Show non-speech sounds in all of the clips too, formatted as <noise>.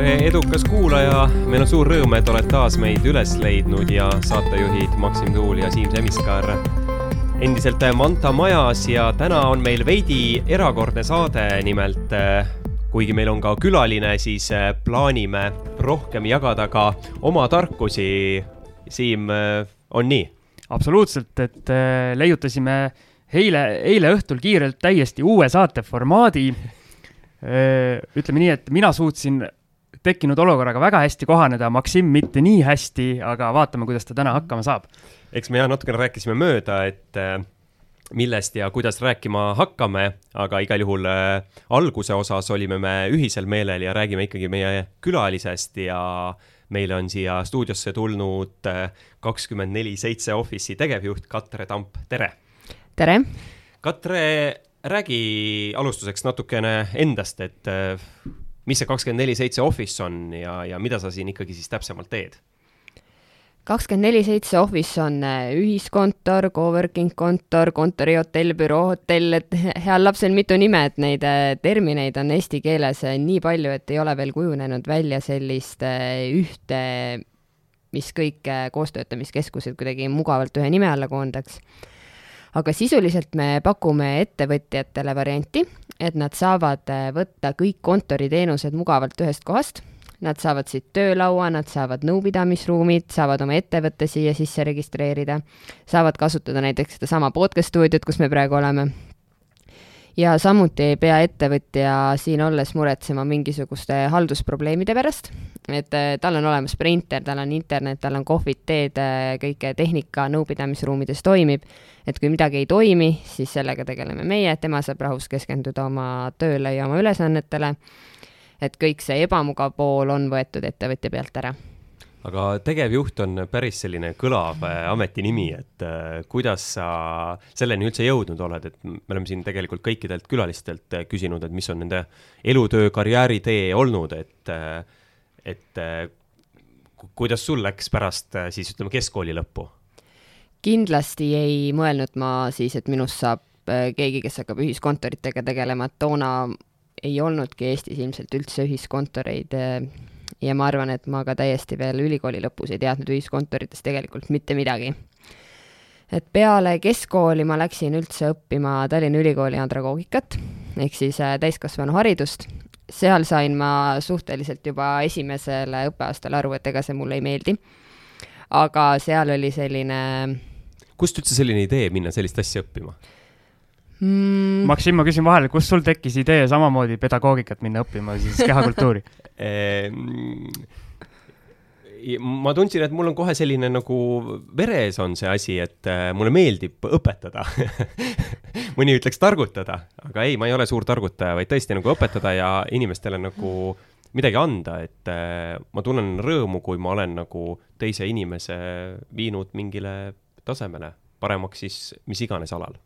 tere, edukas kuulaja, meil on suur rõõm, et oled taas meid üles leidnud ja saatejuhid Maksim Tuul ja Siim Semiskar endiselt Manta majas ja täna on meil veidi erakordne saade, nimelt kuigi meil on ka külaline, siis plaanime rohkem jagada ka oma tarkusi. Siim, on nii? absoluutselt, et leiutasime eile, eile õhtul kiirelt täiesti uue saateformaadi ütleme nii, et mina suutsin tekkinud olukorraga väga hästi kohaneda, Maksim mitte nii hästi, aga vaatame, kuidas ta täna hakkama saab. eks me jah, natukene rääkisime mööda, et äh, millest ja kuidas rääkima hakkame, aga igal juhul äh, alguse osas olime me ühisel meelel ja räägime ikkagi meie külalisest ja meile on siia stuudiosse tulnud äh, kakskümmend neli seitse Office'i tegevjuht Katre Tamp, tere! tere! Katre, räägi alustuseks natukene endast, et mis see kakskümmend neli seitse Office on ja, ja mida sa siin ikkagi siis täpsemalt teed? kakskümmend neli seitse Office on äh, ühiskontor, coworking kontor, kontorihotell, büroohotell, et <laughs> heal lapsel mitu nime, et neid äh, termineid on eesti keeles nii palju, et ei ole veel kujunenud välja sellist ühte, mis kõik koostöötamiskeskused kuidagi mugavalt ühe nime alla koondaks aga sisuliselt me pakume ettevõtjatele varianti, et nad saavad äh, võtta kõik kontoriteenused mugavalt ühest kohast. Nad saavad siit töölaua, nad saavad nõupidamisruumid, saavad oma ettevõtte siia sisse registreerida, saavad kasutada näiteks sedasama podcast stuudiot, kus me praegu oleme ja samuti ei pea ettevõtja siin olles muretsema mingisuguste haldusprobleemide pärast, et äh, tal on olemas printer, tal on internet, tal on kohvid, teed, äh, kõik tehnika nõupidamisruumides toimib, et kui midagi ei toimi, siis sellega tegeleme meie, tema saab rahus keskenduda oma tööle ja oma ülesannetele, et kõik see ebamugav pool on võetud ettevõtja pealt ära aga tegevjuht on päris selline kõlav äh, ametinimi, et äh, kuidas sa selleni üldse jõudnud oled, et me oleme siin tegelikult kõikidelt külalistelt äh, küsinud, et mis on nende elutöö, karjääritee olnud, et, et kuidas sul läks pärast siis ütleme keskkooli lõppu? kindlasti ei mõelnud ma siis, et minust saab keegi, kes hakkab ühiskontoritega tegelema, et toona ei olnudki Eestis ilmselt üldse ühiskontoreid ja ma arvan, et ma ka täiesti veel ülikooli lõpus ei teadnud ühiskontorites tegelikult mitte midagi. et peale keskkooli ma läksin üldse õppima Tallinna Ülikooli andragoogikat ehk siis äh, täiskasvanuharidust. seal sain ma suhteliselt juba esimesel õppeaastal aru, et ega see mulle ei meeldi. aga seal oli selline kust üldse selline idee minna sellist asja õppima? mm.. Maksim, ma küsin vahele, kust sul tekkis idee samamoodi pedagoogikat minna õppima siis kehakultuuri <laughs> ma tundsin, et mul on kohe selline nagu veres on see asi, et äh, mulle meeldib õpetada. <laughs> Mõni ütleks targutada, aga ei, ma ei ole suur targutaja, vaid tõesti nagu õpetada ja inimestele nagu midagi anda, et äh, ma tunnen rõõmu, kui ma olen nagu teise inimese viinud mingile tasemele, paremaks siis mis iganes alal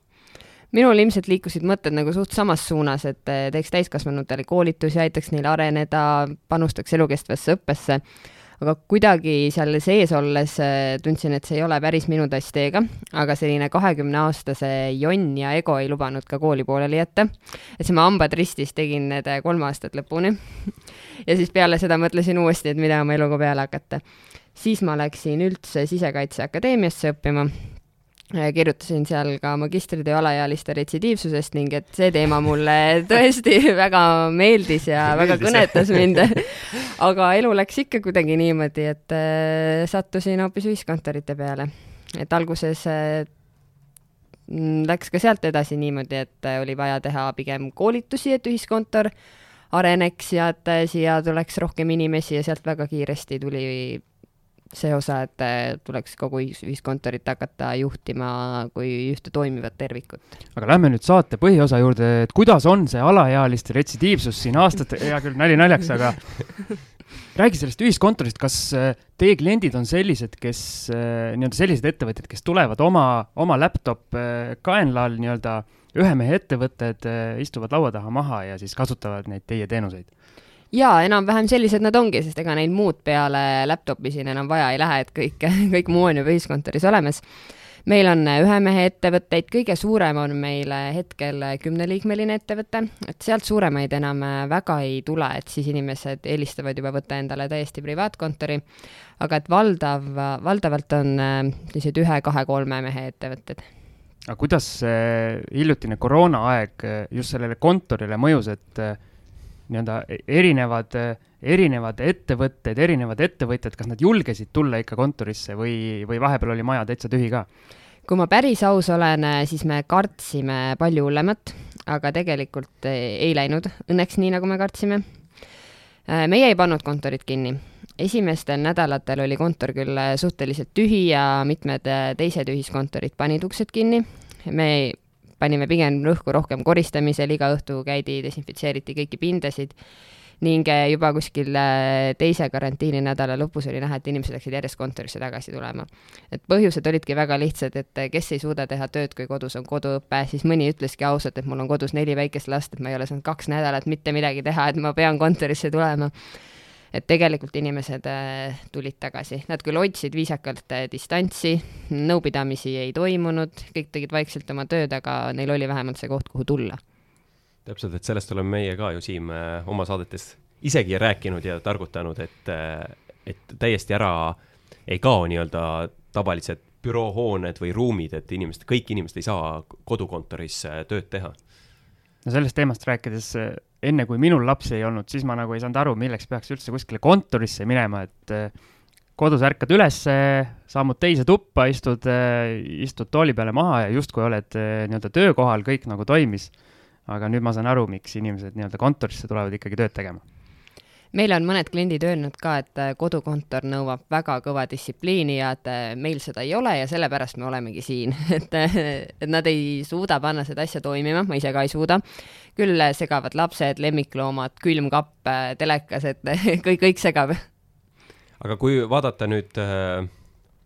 minul ilmselt liikusid mõtted nagu suht samas suunas, et eh, teeks täiskasvanutele koolitusi, aitaks neil areneda, panustaks elukestvasse õppesse, aga kuidagi seal sees olles eh, tundsin, et see ei ole päris minu tass teega, aga selline kahekümneaastase jonn ja ego ei lubanud ka kooli pooleli jätta. et siis ma hambad ristis tegin need eh, kolm aastat lõpuni <laughs> ja siis peale seda mõtlesin uuesti, et mida oma eluga peale hakata. siis ma läksin üldse Sisekaitseakadeemiasse õppima kirjutasin seal ka magistritöö alaealiste retsidiivsusest ning et see teema mulle <laughs> tõesti väga meeldis ja väga kõnetas mind. <laughs> aga elu läks ikka kuidagi niimoodi, et äh, sattusin hoopis ühiskontorite peale. et alguses äh, läks ka sealt edasi niimoodi, et oli vaja teha pigem koolitusi, et ühiskontor areneks ja et siia tuleks rohkem inimesi ja sealt väga kiiresti tuli see osa, et äh, tuleks kogu ühiskontorit hakata juhtima kui ühte toimivat tervikut. aga lähme nüüd saate põhiosa juurde, et kuidas on see alaealiste retsidiivsus siin aastate, hea küll, nali naljaks, aga <laughs> räägi sellest ühiskontorist, kas äh, teie kliendid on sellised, kes äh, nii-öelda sellised ettevõtjad, kes tulevad oma, oma laptop kaenla all nii-öelda ühe mehe ettevõtted istuvad laua taha maha ja siis kasutavad neid teie teenuseid? Jaa, enam-vähem sellised nad ongi, sest ega neil muud peale laptop'i siin enam vaja ei lähe, et kõik, <laughs> kõik muu on juba ühiskontoris olemas. meil on ühe mehe ettevõtteid, kõige suurem on meil hetkel kümneliikmeline ettevõte, et sealt suuremaid enam väga ei tule, et siis inimesed eelistavad juba võtta endale täiesti privaatkontori, aga et valdav, valdavalt on sellised ühe, kahe, kolme mehe ettevõtted aga kuidas see hiljutine koroonaaeg just sellele kontorile mõjus, et nii-öelda erinevad, erinevad ettevõtted, erinevad ettevõtjad, kas nad julgesid tulla ikka kontorisse või, või vahepeal oli maja täitsa tühi ka? kui ma päris aus olen, siis me kartsime palju hullemat, aga tegelikult ei läinud õnneks nii, nagu me kartsime. meie ei pannud kontorit kinni. esimestel nädalatel oli kontor küll suhteliselt tühi ja mitmed teised ühiskontorid panid uksed kinni. me panime pigem rõhku rohkem koristamisel, iga õhtu käidi, desinfitseeriti kõiki pindasid ning eh, juba kuskil eh, teise karantiininädala lõpus oli näha, et inimesed hakkasid järjest kontorisse tagasi tulema. et põhjused olidki väga lihtsad, et eh, kes ei suuda teha tööd, kui kodus on koduõpe, siis mõni ütleski ausalt, et mul on kodus neli väikest last, et ma ei ole saanud kaks nädalat mitte midagi teha, et ma pean kontorisse tulema et tegelikult inimesed äh, tulid tagasi, nad küll hoidsid viisakalt äh, distantsi, nõupidamisi ei toimunud, kõik tegid vaikselt oma tööd, aga neil oli vähemalt see koht, kuhu tulla. täpselt, et sellest oleme meie ka ju Siim äh, oma saadetes isegi rääkinud ja targutanud, et, et täiesti ära ei kao nii-öelda tavalised büroohooned või ruumid, et inimesed, kõik inimesed ei saa kodukontoris tööd teha. no sellest teemast rääkides enne kui minul lapsi ei olnud, siis ma nagu ei saanud aru, milleks peaks üldse kuskile kontorisse minema, et eh, kodus ärkad üles, sammud teise tuppa, istud, eh, istud tooli peale maha ja justkui oled eh, nii-öelda töökohal, kõik nagu toimis. aga nüüd ma saan aru, miks inimesed nii-öelda kontorisse tulevad ikkagi tööd tegema meile on mõned kliendid öelnud ka, et äh, kodukontor nõuab väga kõva distsipliini ja et äh, meil seda ei ole ja sellepärast me olemegi siin <laughs> et, äh, et nad ei suuda panna seda asja toimima, ma ise ka ei suuda. küll segavad lapsed, lemmikloomad, külmkapp, telekas, et <laughs> kõik, kõik segab. aga kui vaadata nüüd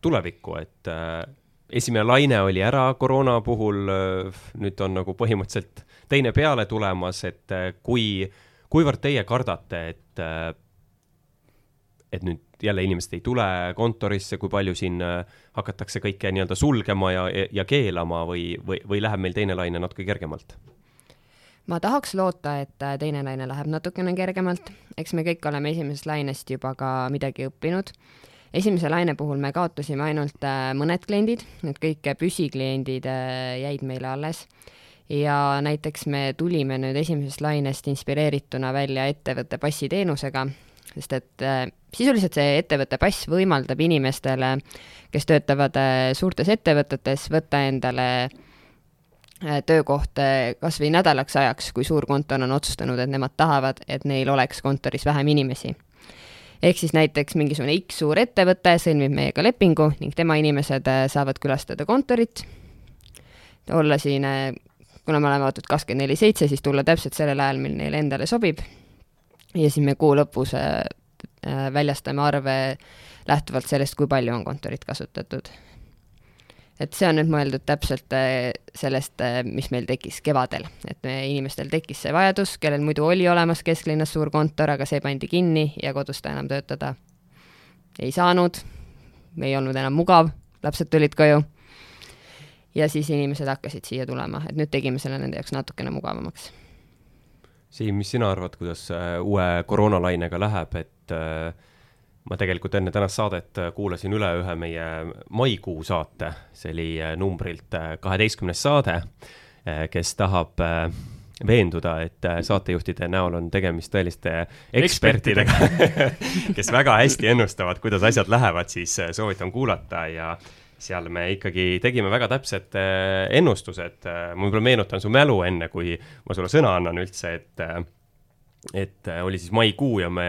tulevikku, et esimene laine oli ära koroona puhul nüüd on nagu põhimõtteliselt teine peale tulemas, et kui äh, kuivõrd teie kardate, et, äh, et nüüd jälle inimesed ei tule kontorisse, kui palju siin äh, hakatakse kõike nii-öelda sulgema ja, ja keelama või, või, või läheb meil teine laine natuke kergemalt? ma tahaks loota, et äh, teine laine läheb natukene kergemalt, eks me kõik oleme esimesest lainest juba ka midagi õppinud. esimese laine puhul me kaotasime ainult mõned kliendid, need kõik püsikliendid jäid meile alles ja näiteks me tulime nüüd esimesest lainest inspireerituna välja ettevõtte passiteenusega, sest et äh, sisuliselt see ettevõtte pass võimaldab inimestele, kes töötavad äh, suurtes ettevõtetes, võtta endale äh, töökoht kas või nädalaks ajaks, kui suur kontor on otsustanud, et nemad tahavad, et neil oleks kontoris vähem inimesi. ehk siis näiteks mingisugune X suur ettevõte sõlmib meiega lepingu ning tema inimesed saavad külastada kontorit, olla siin kuna me oleme avatud kakskümmend neli seitse, siis tulla täpselt sellel ajal, mil neile endale sobib. ja siis me kuu lõpus äh, äh, väljastame arve lähtuvalt sellest, kui palju on kontorit kasutatud. et see on nüüd mõeldud täpselt äh, sellest, mis meil tekkis kevadel, et me, inimestel tekkis see vajadus, kellel muidu oli olemas kesklinnas suur kontor, aga see pandi kinni ja kodus ta enam töötada ei saanud, ei olnud enam mugav, lapsed tulid koju ja siis inimesed hakkasid siia tulema, et nüüd tegime selle nende jaoks natukene mugavamaks. Siim, mis sina arvad, kuidas äh, uue koroonalainega läheb, et äh, ma tegelikult enne tänast saadet äh, kuulasin üle ühe meie maikuu saate, see oli numbrilt kaheteistkümnes saade, kes tahab veenduda, et saatejuhtide näol on tegemist tõeliste ekspertidega <laughs> kes väga hästi ennustavad, kuidas asjad lähevad, siis soovitan kuulata ja seal me ikkagi tegime väga täpsed äh, ennustused, äh, ma võib-olla meenutan su mälu enne, kui ma sulle sõna annan üldse, et äh, et oli siis maikuu ja me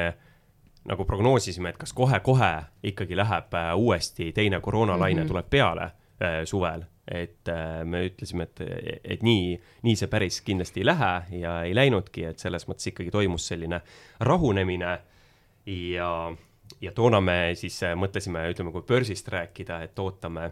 nagu prognoosisime, et kas kohe-kohe ikkagi läheb uuesti teine koroonalaine mm -hmm. tuleb peale suvel, et me ütlesime, et, et nii, nii see päris kindlasti ei lähe ja ei läinudki, et selles mõttes ikkagi toimus selline rahunemine. Ja ja toona me siis äh, mõtlesime, ütleme, kui börsist rääkida, et ootame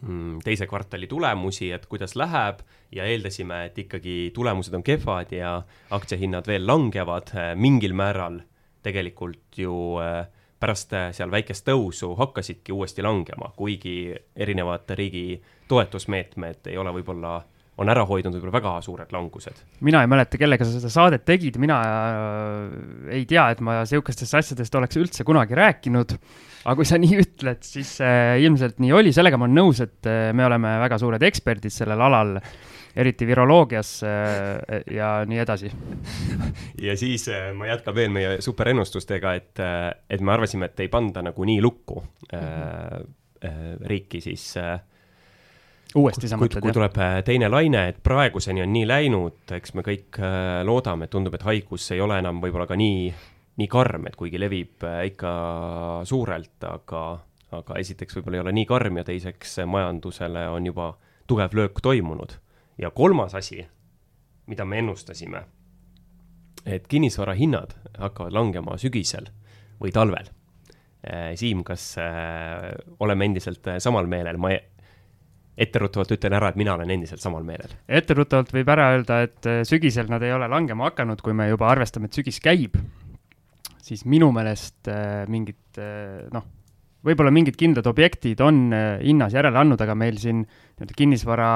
mm, teise kvartali tulemusi, et kuidas läheb ja eeldasime, et ikkagi tulemused on kehvad ja aktsiahinnad veel langevad äh, mingil määral tegelikult ju äh, pärast seal väikest tõusu hakkasidki uuesti langema, kuigi erinevad riigi toetusmeetmed ei ole võib-olla on ära hoidnud võib-olla väga suured langused. mina ei mäleta, kellega sa seda saadet tegid, mina äh, ei tea, et ma sihukestest asjadest oleks üldse kunagi rääkinud. aga kui sa nii ütled, siis äh, ilmselt nii oli, sellega ma olen nõus, et äh, me oleme väga suured eksperdid sellel alal, eriti viroloogias äh, ja nii edasi. <laughs> ja siis äh, ma jätkan veel meie superennustustega, et, äh, et me arvasime, et ei panda nagu nii lukku äh, äh, riiki siis äh, uuesti sa mõtled, jah? kui tuleb äh, teine laine, et praeguseni on nii läinud, eks me kõik äh, loodame, tundub, et haigus ei ole enam võib-olla ka nii, nii karm, et kuigi levib äh, ikka suurelt, aga, aga esiteks võib-olla ei ole nii karm ja teiseks majandusele on juba tugev löök toimunud. ja kolmas asi, mida me ennustasime, et kinnisvara hinnad hakkavad langema sügisel või talvel. Siim, kas oleme endiselt samal meelel, ma etteruttavalt ütlen ära, et mina olen endiselt samal meelel. etteruttavalt võib ära öelda, et äh, sügisel nad ei ole langema hakanud, kui me juba arvestame, et sügis käib, siis minu meelest äh, mingid äh, noh, võib-olla mingid kindlad objektid on hinnas järele andnud, aga meil siin nii-öelda kinnisvara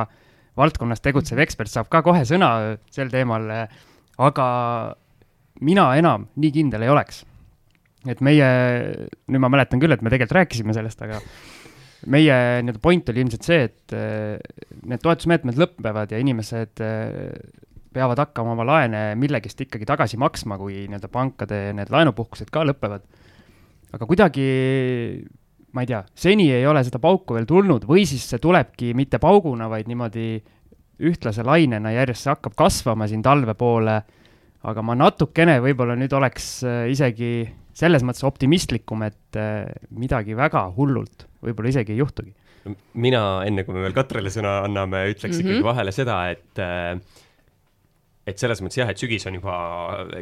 valdkonnas tegutsev ekspert saab ka kohe sõna sel teemal aga mina enam nii kindel ei oleks. et meie, nüüd ma mäletan küll, et me tegelikult rääkisime sellest, aga meie nii-öelda point oli ilmselt see, et äh, need toetusmeetmed lõpevad ja inimesed äh, peavad hakkama oma laene millegist ikkagi tagasi maksma, kui nii-öelda pankade need laenupuhkused ka lõpevad. aga kuidagi, ma ei tea, seni ei ole seda pauku veel tulnud või siis see tulebki mitte pauguna, vaid niimoodi ühtlase lainena järjest see hakkab kasvama siin talve poole. aga ma natukene võib-olla nüüd oleks äh, isegi selles mõttes optimistlikum, et midagi väga hullult võib-olla isegi ei juhtugi. mina, enne kui me veel Katrele sõna anname, ütleks mm -hmm. ikkagi vahele seda, et äh, et selles mõttes jah, et sügis on juba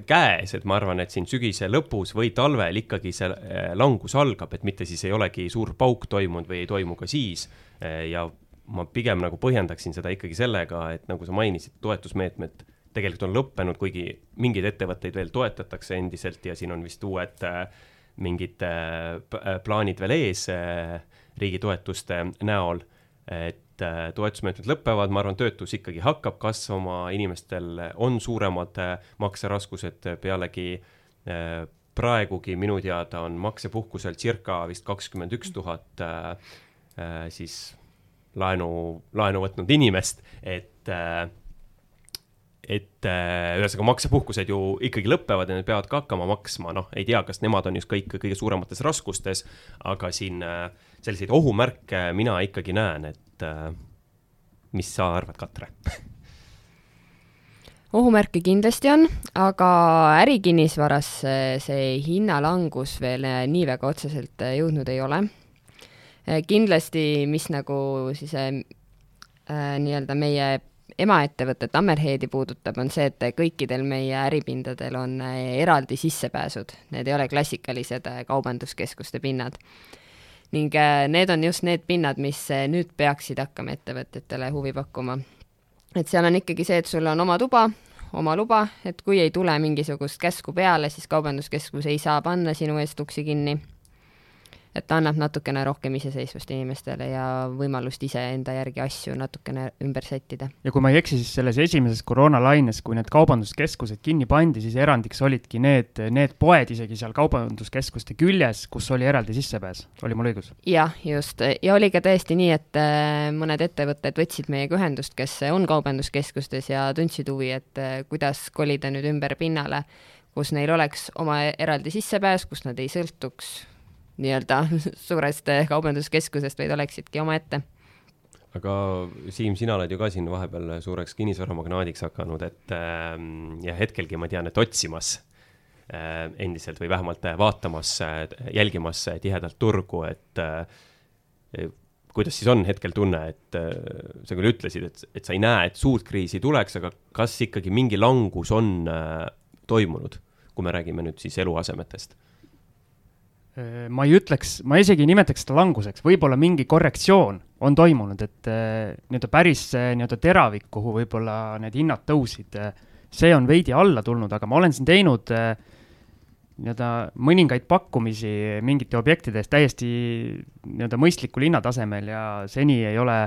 käes, et ma arvan, et siin sügise lõpus või talvel ikkagi see äh, langus algab, et mitte siis ei olegi suur pauk toimunud või ei toimu ka siis. Äh, ja ma pigem nagu põhjendaksin seda ikkagi sellega, et nagu sa mainisid, toetusmeetmed tegelikult on lõppenud, kuigi mingeid ettevõtteid veel toetatakse endiselt ja siin on vist uued mingid plaanid veel ees riigi toetuste näol, et äh, toetusmeetmed lõpevad, ma arvan, töötus ikkagi hakkab kasvama, inimestel on suuremad äh, makseraskused, pealegi äh, praegugi minu teada on maksepuhkusel circa vist kakskümmend üks tuhat siis laenu, laenu võtnud inimest, et et ühesõnaga maksepuhkused ju ikkagi lõpevad ja need peavad ka hakkama maksma, noh, ei tea, kas nemad on just kõik kõige suuremates raskustes, aga siin äh, selliseid ohumärke mina ikkagi näen, et äh, mis sa arvad, Katre <laughs> ohumärke kindlasti on, aga ärikinnisvaras see hinnalangus veel äh, nii väga otseselt äh, jõudnud ei ole. kindlasti, mis nagu siis äh, nii-öelda meie emaettevõtet Ammerheedi puudutab, on see, et kõikidel meie äripindadel on eraldi sissepääsud, need ei ole klassikalised kaubanduskeskuste pinnad. Ning äh, need on just need pinnad, mis nüüd peaksid hakkama ettevõtjatele huvi pakkuma. et seal on ikkagi see, et sul on oma tuba, oma luba, et kui ei tule mingisugust käsku peale, siis kaubanduskeskus ei saa panna sinu eest uksi kinni et ta annab natukene rohkem iseseisvust inimestele ja võimalust iseenda järgi asju natukene ümber sättida. ja kui ma ei eksi, siis selles esimeses koroonalaines, kui need kaubanduskeskused kinni pandi, siis erandiks olidki need, need poed isegi seal kaubanduskeskuste küljes, kus oli eraldi sissepääs, oli mul õigus? jah, just, ja oli ka tõesti nii, et äh, mõned ettevõtted võtsid meiega ühendust, kes on kaubanduskeskustes ja tundsid huvi, et äh, kuidas kolida nüüd ümber pinnale, kus neil oleks oma eraldi sissepääs, kus nad ei sõltuks nii-öelda <laughs> suurest kaubanduskeskusest, vaid oleksidki omaette. aga Siim, sina oled ju ka siin vahepeal suureks kinnisvaramagnaadiks hakanud, et äh, ja hetkelgi ma tean, et otsimas äh, endiselt või vähemalt vaatamas äh,, jälgimas tihedalt turgu, et kuidas siis on hetkel tunne, et äh, sa küll ütlesid, et, et sa ei näe, et suurt kriisi tuleks, aga kas ikkagi mingi langus on äh, toimunud, kui me räägime nüüd siis eluasemetest? Äh, ma ei ütleks, ma isegi ei nimetaks seda languseks, võib-olla mingi korrektsioon on toimunud, et äh, nii-öelda päris nii-öelda teravik, kuhu võib-olla need hinnad tõusid, äh, see on veidi alla tulnud, aga ma olen siin teinud nii-öelda mõningaid pakkumisi mingite objektide eest täiesti nii-öelda mõistlikul hinnatasemel ja seni ei ole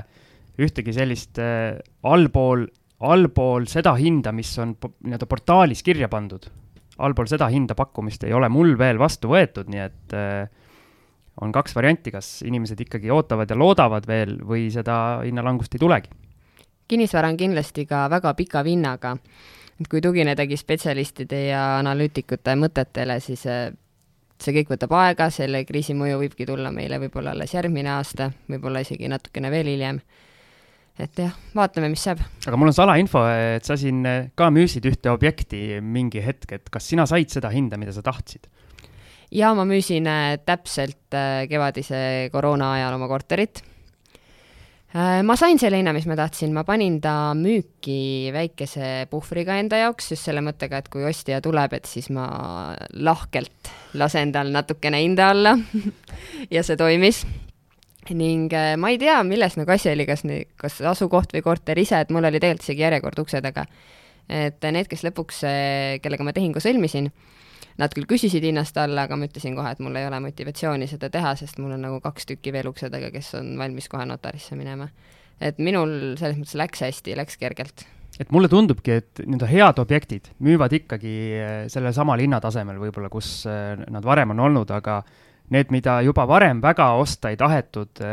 ühtegi sellist äh, allpool, allpool seda hinda, mis on nii-öelda portaalis kirja pandud. Allpool seda hinda pakkumist ei ole mul veel vastu võetud, nii et äh, on kaks varianti, kas inimesed ikkagi ootavad ja loodavad veel või seda hinnalangust ei tulegi. kinnisvara on kindlasti ka väga pika vinnaga, et kui tuginedagi spetsialistide ja analüütikute mõtetele, siis äh, see kõik võtab aega, selle kriisi mõju võibki tulla meile võib-olla alles järgmine aasta, võib-olla isegi natukene veel hiljem. Et jah, vaatame, mis saab. aga mul on salainfo, et sa siin äh, ka müüsid ühte objekti mingi hetk, et kas sina said seda hinda, mida sa tahtsid? ja ma müüsin äh, täpselt äh, kevadise koroona ajal oma korterit. Ma sain selle hinna, mis ma tahtsin, ma panin ta müüki väikese puhvriga enda jaoks, just selle mõttega, et kui ostja tuleb, et siis ma lahkelt lasen tal natukene hinda alla <laughs> ja see toimis ning äh, ma ei tea, milles nagu asi oli, kas, kas asukoht või korter ise, et mul oli tegelikult isegi järjekord ukse taga. et need, kes lõpuks, kellega ma tehingu sõlmisin, Nad küll küsisid hinnast alla, aga ma ütlesin kohe, et mul ei ole motivatsiooni seda teha, sest mul on nagu kaks tükki veel ukse taga, kes on valmis kohe notarisse minema. et minul selles mõttes läks hästi, läks kergelt. et mulle tundubki, et nii-öelda head objektid müüvad ikkagi sellel samal hinnatasemel võib-olla, kus nad varem on olnud, aga need, mida juba varem väga osta ei tahetud,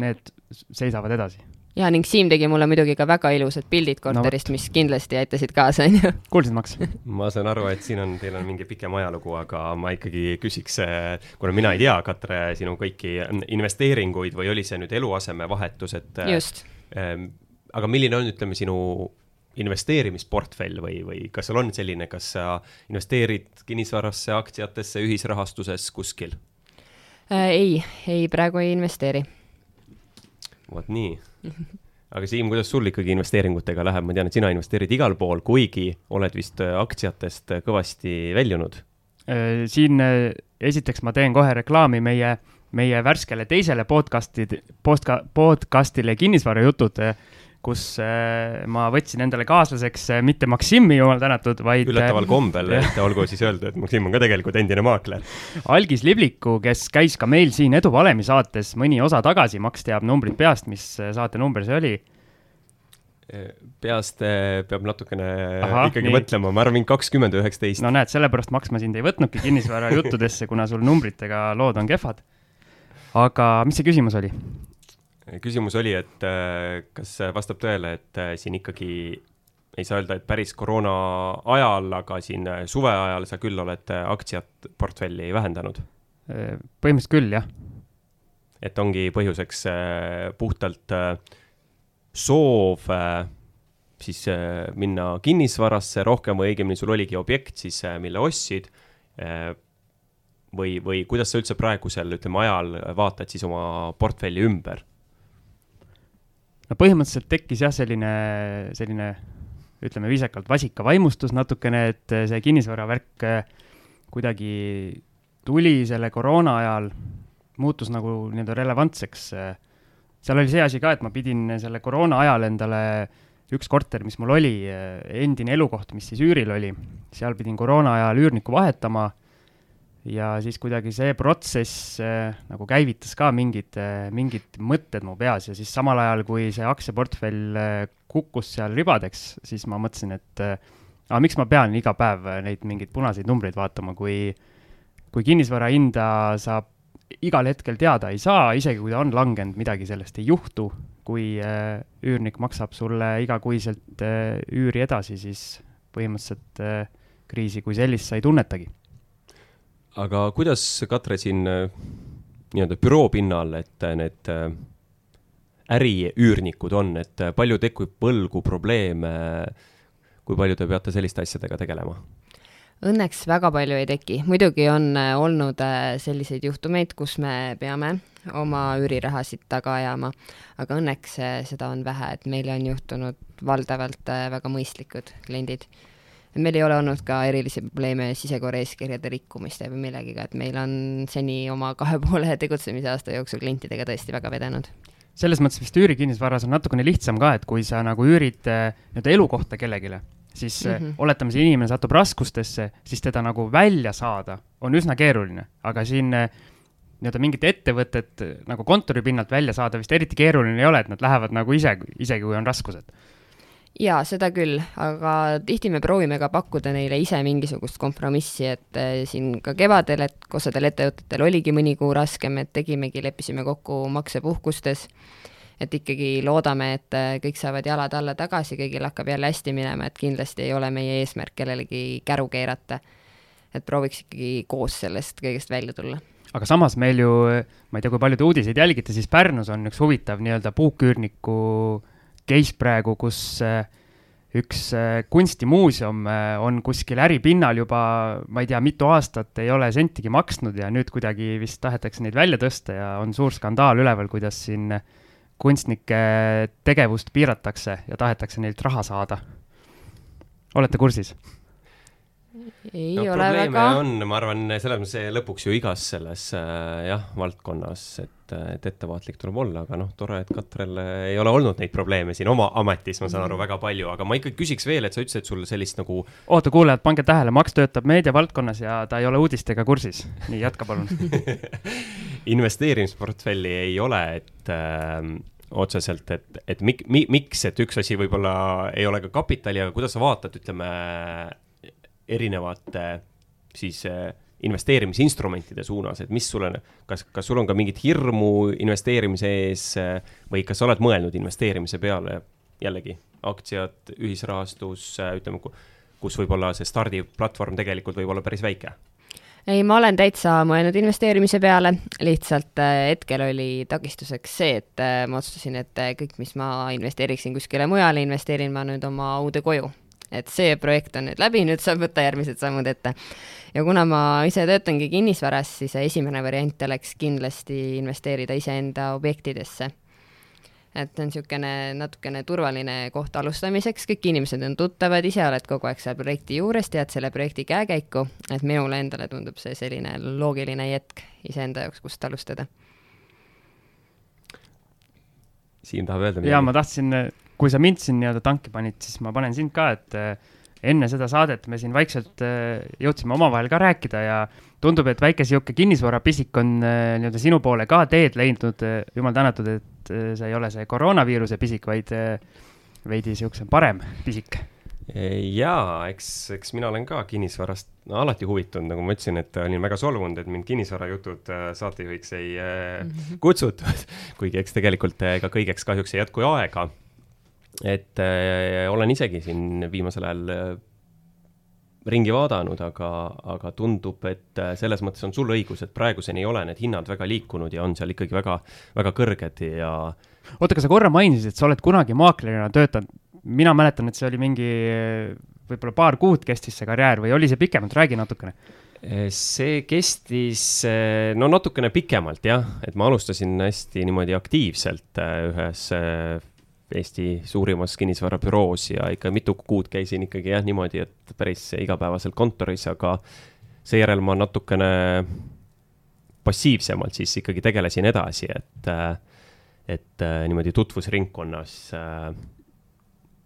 need seisavad edasi ja ning Siim tegi mulle muidugi ka väga ilusad pildid korterist no,, mis kindlasti aitasid kaasa, onju. kuulsid, Max? <laughs> ma saan aru, et siin on, teil on mingi pikem ajalugu, aga ma ikkagi küsiks, kuna mina ei tea, Katre, sinu kõiki investeeringuid või oli see nüüd eluasemevahetus, et just ähm,. aga milline on, ütleme, sinu investeerimisportfell või, või kas sul on selline, kas sa investeerid kinnisvarasse, aktsiatesse, ühisrahastuses kuskil äh,? ei, ei praegu ei investeeri vot nii. aga Siim, kuidas sul ikkagi investeeringutega läheb, ma tean, et sina investeerid igal pool, kuigi oled vist äh, aktsiatest äh, kõvasti väljunud. Äh, siin esiteks ma teen kohe reklaami meie, meie värskele teisele podcast'i, podcast'ile Kinnisvarajutud kus äh, ma võtsin endale kaaslaseks äh, mitte Maksimi, jumal tänatud, vaid üllataval äh, kombel, <laughs> et olgu siis öeldud, et Maksim on ka tegelikult endine maakler. Algis Libliku, kes käis ka meil siin Edu Valemi saates mõni osa tagasi, Maks teab numbrit peast, mis saate number see oli? peast peab natukene Aha, ikkagi nii. mõtlema, ma arvan, mingi kakskümmend üheksateist. no näed, sellepärast Maks ma sind ei võtnudki kinnisvarajuttudesse, kuna sul numbritega lood on kehvad. aga mis see küsimus oli? Küsimus oli, et äh, kas vastab tõele, et äh, siin ikkagi ei saa öelda, et päris koroona ajal, aga siin äh, suve ajal sa küll oled aktsiat portfelli vähendanud? põhimõtteliselt küll, jah. et ongi põhjuseks puhtalt soov siis minna kinnisvarasse rohkem või õigemini sul oligi objekt siis, mille ostsid või, või kuidas sa üldse praegusel, ütleme, ajal vaatad siis oma portfelli ümber? No põhimõtteliselt tekkis jah, selline, selline ütleme viisakalt vasikavaimustus natukene, et see kinnisvaravärk äh, kuidagi tuli selle koroona ajal, muutus nagu nii-öelda relevantseks. seal oli see asi ka, et ma pidin selle koroona ajal endale üks korter, mis mul oli, endine elukoht, mis siis üüril oli, seal pidin koroona ajal üürnikku vahetama ja siis kuidagi see protsess äh, nagu käivitas ka mingid äh,, mingid mõtted mu peas ja siis samal ajal, kui see aktsiaportfell äh, kukkus seal ribadeks, siis ma mõtlesin, et äh, aga miks ma pean iga päev neid mingeid punaseid numbreid vaatama, kui, kui kinnisvara hinda saab igal hetkel teada ei saa, isegi kui ta on langenud, midagi sellest ei juhtu. kui äh, üürnik maksab sulle igakuiselt äh, üüri edasi, siis põhimõtteliselt äh, kriisi kui sellist sa ei tunnetagi aga kuidas, Katre, siin äh, nii-öelda büroo pinnal, et äh, need äh, äriüürnikud on, et palju tekib võlgu, probleeme, kui palju te peate selliste asjadega tegelema? Õnneks väga palju ei teki, muidugi on olnud selliseid juhtumeid, kus me peame oma üürirahasid taga ajama, aga õnneks seda on vähe, et meile on juhtunud valdavalt väga mõistlikud kliendid et meil ei ole olnud ka erilisi probleeme sisekorraeeskirjade rikkumiste või millegiga, et meil on seni oma kahe poole tegutsemise aasta jooksul klientidega tõesti väga vedenud. selles mõttes vist üürikinnisvaras on natukene lihtsam ka, et kui sa nagu üürid äh, nii-öelda elukohta kellelegi, siis mm -hmm. oletame, see inimene satub raskustesse, siis teda nagu välja saada on üsna keeruline, aga siin äh, nii-öelda mingit ettevõtet nagu kontori pinnalt välja saada vist eriti keeruline ei ole, et nad lähevad nagu ise, isegi kui on raskused jaa, seda küll, aga tihti me proovime ka pakkuda neile ise mingisugust kompromissi, et äh, siin ka kevadel, et osadel ettevõtetel oligi mõni kuu raskem, et tegimegi, leppisime kokku maksepuhkustes, et ikkagi loodame, et äh, kõik saavad jalad alla tagasi, kõigil hakkab jälle hästi minema, et kindlasti ei ole meie eesmärk kellelegi käru keerata. et prooviks ikkagi koos sellest kõigest välja tulla aga samas meil ju, ma ei tea, kui palju te uudiseid jälgite, siis Pärnus on üks huvitav nii-öelda puuküürniku case praegu, kus äh, üks äh, kunstimuuseum äh, on kuskil äripinnal juba, ma ei tea, mitu aastat ei ole sentigi maksnud ja nüüd kuidagi vist tahetakse neid välja tõsta ja on suur skandaal üleval, kuidas siin kunstnike tegevust piiratakse ja tahetakse neilt raha saada. olete kursis? Ei no, ole väga. on, ma arvan, selles mõttes lõpuks ju igas selles äh, jah, valdkonnas, et, et ettevaatlik tuleb olla, aga noh, tore, et Katrel ei ole olnud neid probleeme siin oma ametis, ma saan aru, väga palju, aga ma ikkagi küsiks veel, et sa ütlesid, et sul sellist nagu. oota, kuulajad, pange tähele, Max töötab meediavaldkonnas ja ta ei ole uudistega kursis. nii, jätka palun <laughs> investeerimisportfelli ei ole, et äh, otseselt, et, et mik-, mi-, miks, et üks asi võib-olla ei ole ka kapitali, aga kuidas sa vaatad, ütleme erinevate siis äh, investeerimisinstrumentide suunas, et mis sulle, kas, kas sul on ka mingit hirmu investeerimise ees äh, või kas sa oled mõelnud investeerimise peale? Jällegi aktsiad, ühisrahastus, äh, ütleme, kus võib-olla see stardiplatvorm tegelikult võib olla päris väike? ei, ma olen täitsa mõelnud investeerimise peale, lihtsalt hetkel oli takistuseks see, et ma otsustasin, et kõik, mis ma investeeriksin kuskile mujale, investeerin ma nüüd oma uude koju et see projekt on nüüd läbi, nüüd saab võtta järgmised sammud ette. ja kuna ma ise töötangi kinnisvaras, siis esimene variant oleks kindlasti investeerida iseenda objektidesse. et see on niisugune natukene turvaline koht alustamiseks, kõik inimesed on tuttavad, ise oled kogu aeg seal projekti juures, tead selle projekti käekäiku, et minule endale tundub see selline loogiline jätk iseenda jaoks, kust alustada Siim tahab öelda midagi? jaa, ma tahtsin kui sa mind siin nii-öelda tanki panid, siis ma panen sind ka, et äh, enne seda saadet me siin vaikselt äh, jõudsime omavahel ka rääkida ja tundub, et väike sihuke kinnisvarapisik on äh, nii-öelda sinu poole ka teed leidnud. jumal tänatud, et see ei ole see koroonaviiruse pisik, vaid veidi sihukesem parem pisik jaa, eks, eks mina olen ka kinnisvarast no, alati huvitunud, nagu ma ütlesin, et olin väga solvunud, et mind kinnisvarajutud saatejuhiks ei mm -hmm. kutsutud, <laughs> kuigi eks tegelikult ega kõigeks kahjuks ei jätku aega et äh, olen isegi siin viimasel ajal äh, ringi vaadanud, aga, aga tundub, et äh, selles mõttes on sul õigus, et praeguseni ei ole need hinnad väga liikunud ja on seal ikkagi väga, väga kõrged ja. oota, aga sa korra mainisid, et sa oled kunagi maaklerina töötanud. mina mäletan, et see oli mingi võib-olla paar kuud kestis see karjäär või oli see pikemalt, räägi natukene see kestis no natukene pikemalt jah, et ma alustasin hästi niimoodi aktiivselt ühes Eesti suurimas kinnisvarabüroos ja ikka mitu kuud käisin ikkagi jah, niimoodi, et päris igapäevaselt kontoris, aga seejärel ma natukene passiivsemalt siis ikkagi tegelesin edasi, et, et niimoodi tutvusringkonnas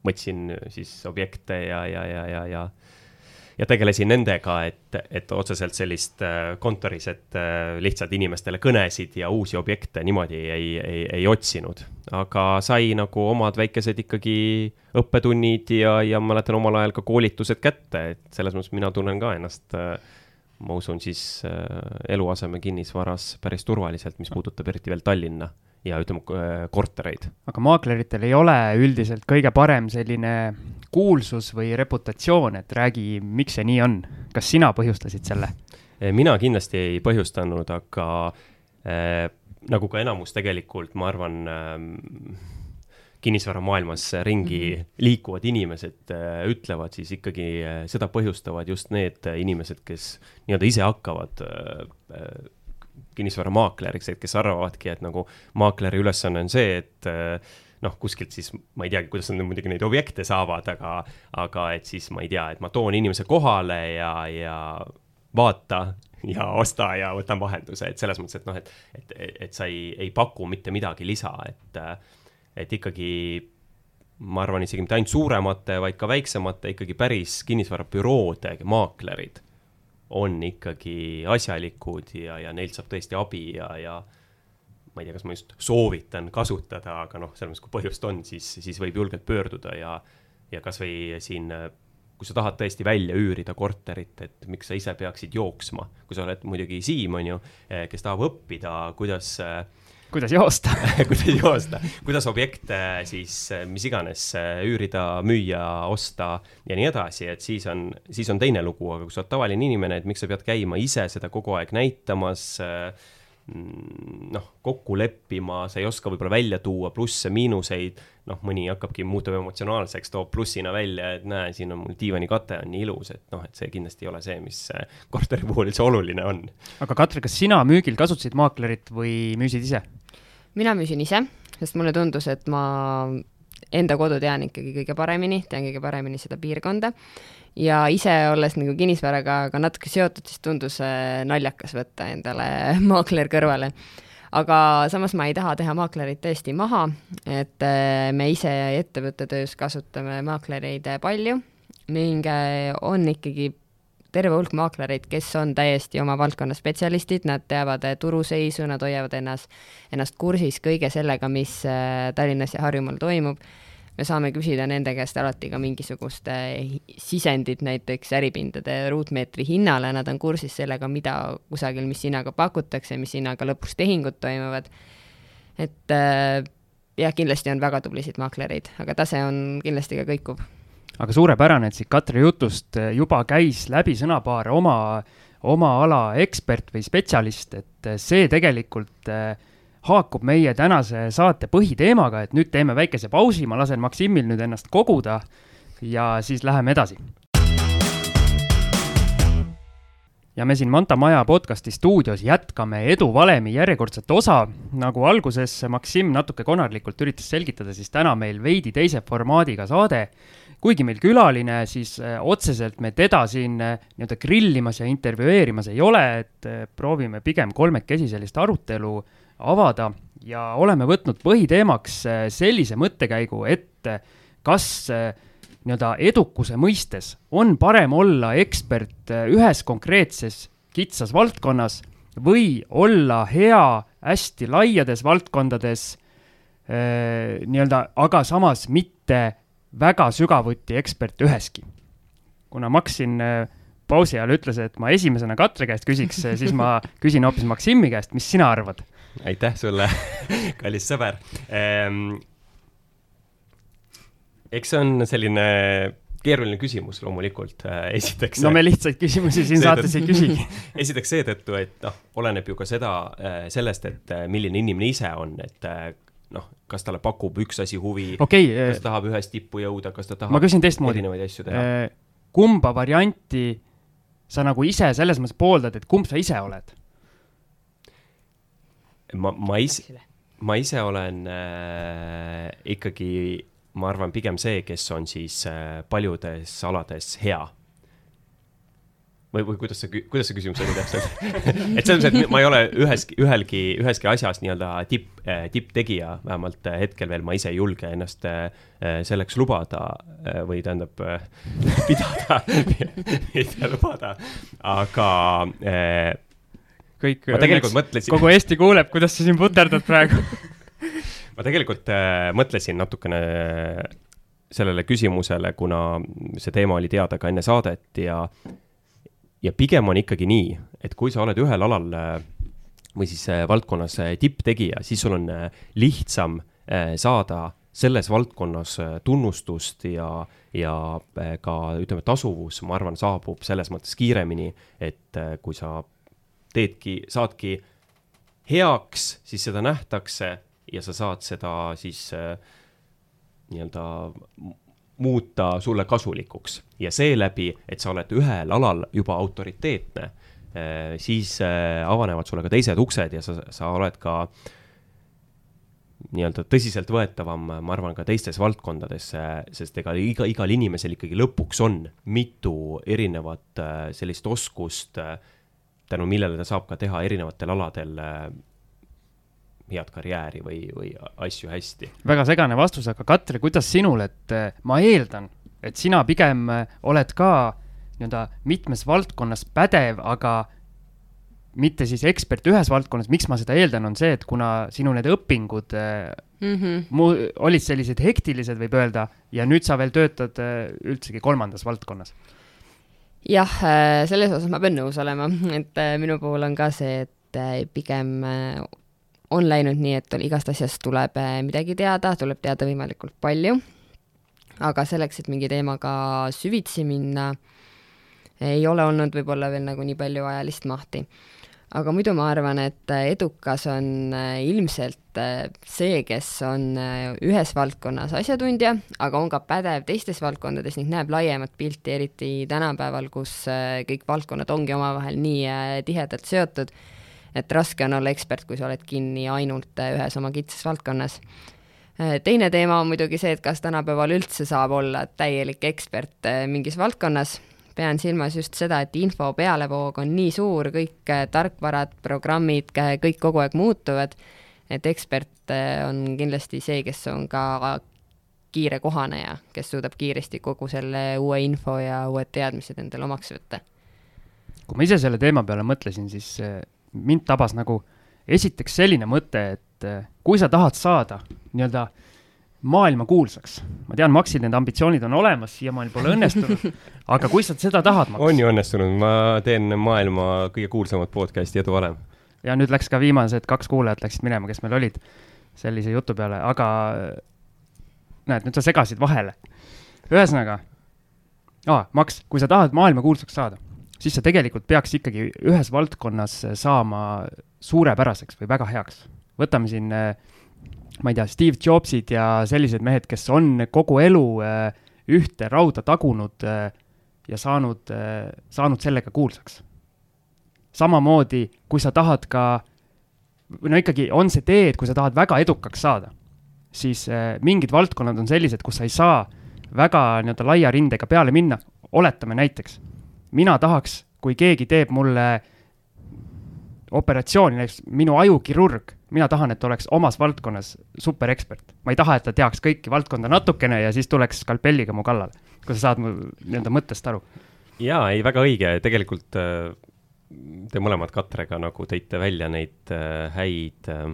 võtsin siis objekte ja, ja, ja, ja, ja ja tegelesin nendega, et, et otseselt sellist äh, kontoris, et äh, lihtsalt inimestele kõnesid ja uusi objekte niimoodi ei, ei, ei otsinud. aga sai nagu omad väikesed ikkagi õppetunnid ja, ja mäletan omal ajal ka koolitused kätte, et selles mõttes mina tunnen ka ennast äh, ma usun siis eluaseme kinnisvaras päris turvaliselt, mis puudutab eriti veel Tallinna ja ütleme, kortereid. aga maakleritel ei ole üldiselt kõige parem selline kuulsus või reputatsioon, et räägi, miks see nii on. kas sina põhjustasid selle? Eh, mina kindlasti ei põhjustanud, aga äh, nagu ka enamus tegelikult, ma arvan äh,, kinnisvaramaailmas ringi -hmm. liikuvad inimesed äh, ütlevad, siis ikkagi äh, seda põhjustavad just need inimesed, kes nii-öelda ise hakkavad kinnisvaramaakler, eks, et kes arvavadki, et nagu maakleri ülesanne on see, et äh, noh, kuskilt siis ma ei teagi, kuidas nad muidugi neid objekte saavad, aga, aga et siis ma ei tea, et ma toon inimese kohale ja, ja vaata ja osta ja võtan vahenduse, et selles mõttes, et noh, et, et, et sa ei, ei paku mitte midagi lisa, et, et ikkagi ma arvan isegi mitte ainult suuremate, vaid ka väiksemate ikkagi päris kinnisvarabüroode maaklerid on ikkagi asjalikud ja, ja neilt saab tõesti abi ja, ja ma ei tea, kas ma just soovitan kasutada, aga noh, selles mõttes, kui põhjust on, siis, siis võib julgelt pöörduda ja, ja kasvõi siin, kui sa tahad tõesti välja üürida korterit, et miks sa ise peaksid jooksma, kui sa oled muidugi Siim, on ju, kes tahab õppida, kuidas kuidas joosta. <laughs> Kuidas joosta, kuidas objekte siis mis iganes üürida, müüa, osta ja nii edasi, et siis on, siis on teine lugu, aga kui sa oled tavaline inimene, et miks sa pead käima ise seda kogu aeg näitamas äh, noh, kokku leppima, sa ei oska võib-olla välja tuua plusse-miinuseid, noh, mõni hakkabki, muutub emotsionaalseks, toob plussina välja, et näe, siin on mul diivanikate on nii ilus, et noh, et see kindlasti ei ole see, mis äh, korteri puhul üldse oluline on. aga Katri, kas sina müügil kasutasid maaklerit või müüsid ise? mina müüsin ise, sest mulle tundus, et ma enda kodu tean ikkagi kõige paremini, tean kõige paremini seda piirkonda ja ise olles nagu kinnisvaraga ka natuke seotud, siis tundus äh, naljakas võtta endale <laughs> maakler kõrvale. aga samas ma ei taha teha maaklerit tõesti maha, et äh, me ise ettevõtte töös kasutame maaklereid palju ning äh, on ikkagi terve hulk maaklereid, kes on täiesti oma valdkonna spetsialistid, nad teavad turuseisu, nad hoiavad ennast, ennast kursis kõige sellega, mis Tallinnas ja Harjumaal toimub me saame küsida nende käest alati ka mingisugust sisendit näiteks äripindade ruutmeetri hinnale, nad on kursis sellega, mida kusagil, mis hinnaga pakutakse, mis hinnaga lõpuks tehingud toimuvad. et äh, jah, kindlasti on väga tublisid maaklereid, aga tase on kindlasti ka kõikuv. aga suurepärane, et siit Katri jutust juba käis läbi sõnapaar oma, oma ala ekspert või spetsialist, et see tegelikult äh, haakub meie tänase saate põhiteemaga, et nüüd teeme väikese pausi, ma lasen Maksimil nüüd ennast koguda ja siis läheme edasi. ja me siin Manta Maja podcasti stuudios jätkame eduvalemi järjekordset osa. nagu alguses Maksim natuke konarlikult üritas selgitada, siis täna meil veidi teise formaadiga saade. Kuigi meil külaline, siis äh, otseselt me teda siin äh, nii-öelda grillimas ja intervjueerimas ei ole, et äh, proovime pigem kolmekesi sellist arutelu avada ja oleme võtnud põhiteemaks sellise mõttekäigu, et kas nii-öelda edukuse mõistes on parem olla ekspert ühes konkreetses kitsas valdkonnas või olla hea hästi laiades valdkondades nii-öelda, aga samas mitte väga sügavuti ekspert üheski. kuna Max siin pausi ajal ütles, et ma esimesena Katre käest küsiks, siis ma <laughs> küsin hoopis Maksimi käest, mis sina arvad? aitäh sulle <laughs> kallis sõber ehm,. eks see on selline keeruline küsimus loomulikult, äh, esiteks. no me lihtsaid küsimusi siin saates ei küsigi <laughs> esiteks seetõttu, et noh, oleneb ju ka seda, äh, sellest, et äh, milline inimene ise on, et noh, kas talle pakub üks asi huvi okay,, kas ta tahab ühest tippu jõuda, kas ta tahab ma küsin teistmoodi. erinevaid asju teha. kumba varianti sa nagu ise selles mõttes pooldad, et kumb sa ise oled? ma, ma ise, ma ise olen äh, ikkagi, ma arvan, pigem see, kes on siis äh, paljudes alades hea või, või kuidas see, kuidas see küsimus oli täpselt <laughs> et selles mõttes, et ma ei ole üheski, ühelgi, üheski asjas nii-öelda tipp, äh, tipptegija, vähemalt äh, hetkel veel ma ise ei julge ennast äh, selleks lubada või tähendab <laughs> pidada <laughs> mitte lubada, aga kõik. ma tegelikult mõtlesin. kogu Eesti kuuleb, kuidas sa siin puterdad praegu ma tegelikult mõtlesin natukene sellele küsimusele, kuna see teema oli teada ka enne saadet ja, ja pigem on ikkagi nii, et kui sa oled ühel alal äh, või siis äh, valdkonnas äh, tipptegija, siis sul on lihtsam saada selles valdkonnas tunnustust ja, ja ka ütleme, tasuvus, ma arvan, saabub selles mõttes kiiremini, et kui sa teedki, saadki heaks, siis seda nähtakse ja sa saad seda siis nii-öelda muuta sulle kasulikuks. Ja seeläbi, et sa oled ühel alal juba autoriteetne äh,, siis äh, avanevad sulle ka teised uksed ja sa, sa oled ka nii-öelda tõsiseltvõetavam, ma arvan, ka teistes valdkondades, sest ega iga, igal inimesel ikkagi lõpuks on mitu erinevat äh, sellist oskust tänu millele ta saab ka teha erinevatel aladel head karjääri või, või asju hästi. väga segane vastus, aga Katri, kuidas sinul, et äh, ma eeldan, et sina pigem äh, oled ka nii-öelda mitmes valdkonnas pädev, aga mitte siis ekspert ühes valdkonnas, miks ma seda eeldan, on see, et kuna sinu need õpingud mm -hmm. mu-, olid sellised hektilised, võib öelda, ja nüüd sa veel töötad üldsegi kolmandas valdkonnas jah, selles osas ma pean nõus olema, et minu puhul on ka see, et pigem on läinud nii, et igast asjast tuleb äh, midagi teada, tuleb teada võimalikult palju, aga selleks, et mingi teemaga süvitsi minna, ei ole olnud võib-olla veel nagu nii palju ajalist mahti. aga muidu ma arvan, et edukas on äh, ilmselt see, kes on ühes valdkonnas asjatundja, aga on ka pädev teistes valdkondades ning näeb laiemat pilti, eriti tänapäeval, kus kõik valdkonnad ongi omavahel nii tihedalt seotud et raske on olla ekspert, kui sa oled kinni ainult äh, ühes oma kitsas valdkonnas. Äh, teine teema on muidugi see, et kas tänapäeval üldse saab olla täielik ekspert äh, mingis valdkonnas, pean silmas just seda, et info pealevoog on nii suur, kõik tarkvarad, programmid, kõik kogu aeg muutuvad, et ekspert on kindlasti see, kes on ka kiire kohaneja, kes suudab kiiresti kogu selle uue info ja uued teadmised endale omaks võtta. kui ma ise selle teema peale mõtlesin, siis mind tabas nagu esiteks selline mõte, et eh, kui sa tahad saada nii-öelda maailmakuulsaks, ma tean, Maxil need ambitsioonid on olemas, siiamaani pole õnnestunud, <laughs> aga kui sa seda tahad, Max. on ju õnnestunud, ma teen maailma kõige kuulsamat podcast'i Edu Valem. ja nüüd läks ka viimased kaks kuulajat läksid minema, kes meil olid sellise jutu peale, aga näed, nüüd sa segasid vahele. ühesõnaga Max, kui sa tahad maailmakuulsaks saada siis sa tegelikult peaks ikkagi ühes valdkonnas saama suurepäraseks või väga heaks. võtame siin, eh, ma ei tea, Steve Jobsid ja sellised mehed, kes on kogu elu eh, ühte rauda tagunud eh, ja saanud, saanud sellega kuulsaks. samamoodi, kui sa tahad ka, no ikkagi on see tee, et kui sa tahad väga edukaks saada, siis mingid valdkonnad on sellised, kus sa ei saa väga nii-öelda laia rindega peale minna, oletame näiteks mina tahaks, kui keegi teeb mulle operatsiooni, näiteks minu ajukirurg, mina tahan, et oleks omas valdkonnas superekspert. ma ei taha, et ta teaks kõiki valdkonda natukene ja siis tuleks skalpelliga mu kallale. kui sa saad mu nii-öelda mõttest aru? jaa, ei väga õige, tegelikult äh, te mõlemad Katrega nagu tõite välja neid äh, häid äh,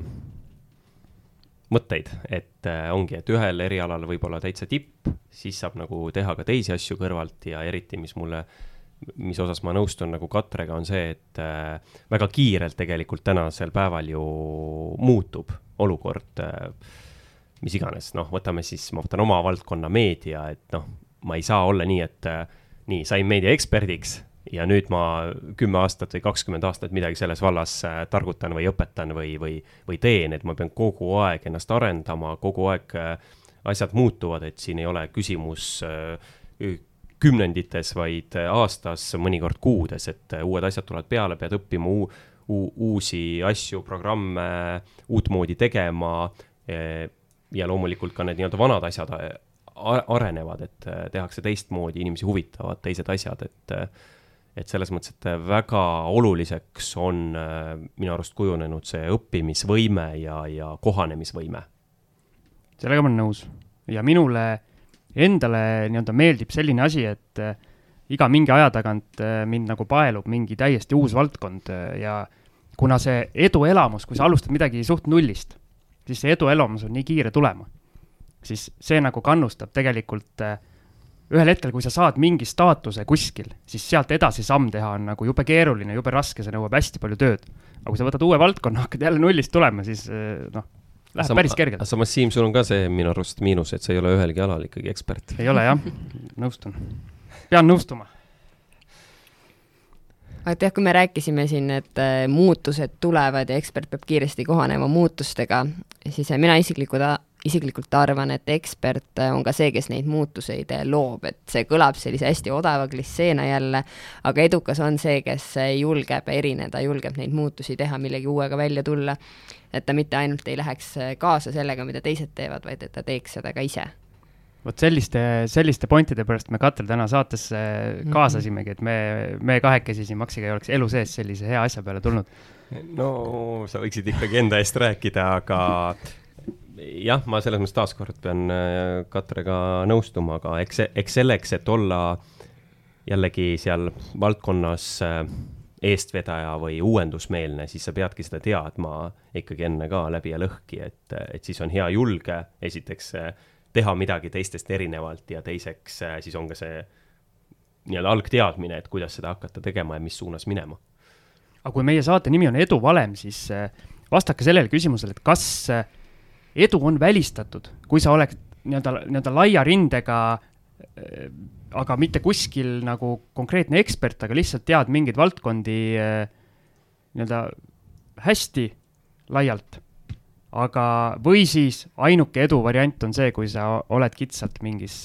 mõtteid, et ongi, et ühel erialal võib olla täitsa tipp, siis saab nagu teha ka teisi asju kõrvalt ja eriti, mis mulle äh, mis osas ma nõustun nagu Katrega, on see, et äh, väga kiirelt tegelikult tänasel päeval ju muutub olukord äh,, mis iganes, noh, võtame siis, ma võtan oma valdkonna meedia, et noh, ma ei saa olla nii, et äh, nii, sain meediaeksperdiks ja nüüd ma kümme aastat või kakskümmend aastat midagi selles vallas äh, targutan või õpetan või, või, või teen, et ma pean kogu aeg ennast arendama, kogu aeg äh, asjad muutuvad, et siin ei ole küsimus äh, kümnendites, vaid aastas, mõnikord kuudes, et uued asjad tulevad peale, pead õppima uu, uu, uusi asju, programme, uutmoodi tegema. ja loomulikult ka need nii-öelda vanad asjad arenevad, et tehakse teistmoodi, inimesi huvitavad teised asjad, et et selles mõttes, et väga oluliseks on minu arust kujunenud see õppimisvõime ja, ja kohanemisvõime. sellega ma olen nõus ja minule endale nii-öelda meeldib selline asi, et äh, iga mingi aja tagant äh, mind nagu paelub mingi täiesti uus valdkond äh, ja kuna see eduelamus, kui sa alustad midagi suht nullist, siis see eduelamus on nii kiire tulema, siis see nagu kannustab tegelikult ühel hetkel, kui sa saad mingi staatuse kuskil, siis sealt edasi samm teha on nagu jube keeruline, jube raske, see nõuab hästi palju tööd. aga kui sa võtad uue valdkonna, hakkad jälle nullist tulema, siis noh, Läheb Sam, päris kergelt. samas, Siim, sul on ka see minu arust miinus, et sa ei ole ühelgi alal ikkagi ekspert. ei ole jah, nõustun. pean nõustuma. et jah, kui me rääkisime siin, et äh, muutused tulevad ja ekspert peab kiiresti kohanema muutustega, siis äh, mina isiklikult, isiklikult arvan, et ekspert äh, on ka see, kes neid muutuseid loob, et see kõlab sellise hästi odava klisseena jälle, aga edukas on see, kes julgeb erineda, julgeb neid muutusi teha, millegi uuega välja tulla et ta mitte ainult ei läheks äh, kaasa sellega, mida teised teevad, vaid et ta teeks seda ka ise. vot selliste, selliste pointide pärast me Katel täna saatesse Mhm. kaasasimegi, et me, me kahekesi siin Maksiga ei oleks elu sees sellise hea asja peale tulnud. no sa võiksid ikkagi enda eest rääkida, aga <laughs> jah, ma selles mõttes taaskord pean äh, Katrega nõustuma, aga eks, eks selleks, et olla jällegi seal valdkonnas äh, eestvedaja või uuendusmeelne, siis sa peadki seda teadma ikkagi enne ka läbi ja lõhki, et, et siis on hea julge esiteks äh, teha midagi teistest erinevalt ja teiseks siis on ka see nii-öelda algteadmine, et kuidas seda hakata tegema ja mis suunas minema. aga kui meie saate nimi on Edu valem, siis vastake sellele küsimusele, et kas äh, edu on välistatud, kui sa oled nii-öelda, nii-öelda laia rindega, aga mitte kuskil nagu konkreetne ekspert, aga lihtsalt tead mingeid valdkondi äh, nii-öelda hästi laialt. aga, või siis ainuke edu variant on see, kui sa oled kitsalt mingis,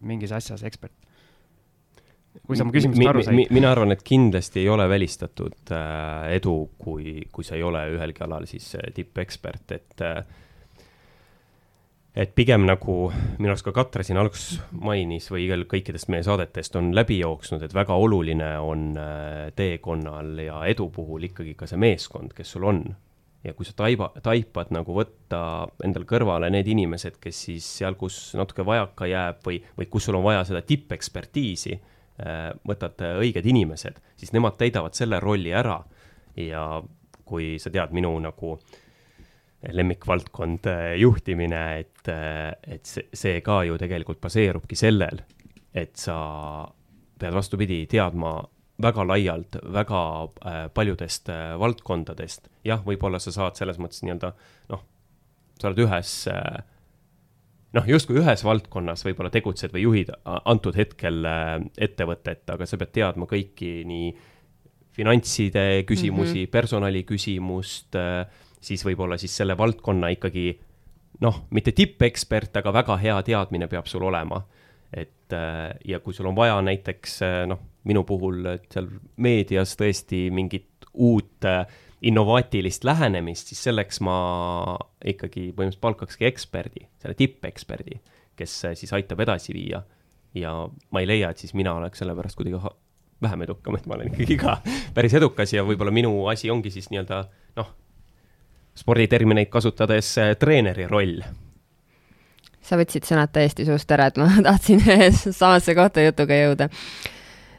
mingis asjas ekspert. kui sa mu küsimusest aru said. mina arvan, et kindlasti ei ole välistatud äh, edu, kui, kui sa ei ole ühelgi alal siis äh, tippekspert, et äh, et pigem nagu minu arust ka Katre siin alguses mainis või igal kõikidest meie saadetest on läbi jooksnud, et väga oluline on äh, teekonnal ja edu puhul ikkagi ka see meeskond, kes sul on. ja kui sa taiba, taipad nagu võtta endal kõrvale need inimesed, kes siis seal, kus natuke vajaka jääb või, või kus sul on vaja seda tippekspertiisi, võtad õiged inimesed, siis nemad täidavad selle rolli ära ja kui sa tead minu nagu äh, lemmikvaldkond juhtimine, et, et see, ka ju tegelikult baseerubki sellel, et sa pead vastupidi teadma väga laialt väga äh, paljudest äh, valdkondadest. jah, võib-olla sa saad selles mõttes nii-öelda noh, sa oled ühes äh, noh, justkui ühes valdkonnas võib-olla tegutsed või juhid antud hetkel äh, ettevõtet, aga sa pead teadma kõiki nii finantside küsimusi mm, -hmm. personali küsimust äh,, siis võib-olla siis selle valdkonna ikkagi noh, mitte tippekspert, aga väga hea teadmine peab sul olema. et äh, ja kui sul on vaja näiteks äh, noh, minu puhul seal meedias tõesti mingit uut äh, innovaatilist lähenemist, siis selleks ma ikkagi põhimõtteliselt palkakski eksperdi, selle tippeksperdi, kes siis aitab edasi viia. ja ma ei leia, et siis mina oleks selle pärast kuidagi vähem edukam, et ma olen ikkagi ka <laughs> päris edukas ja võib-olla minu asi ongi siis nii-öelda noh, sporditermineid kasutades äh, treeneri roll. sa võtsid sõnad täiesti suust ära, et ma <laughs> tahtsin <laughs> samasse kohta jutuga jõuda.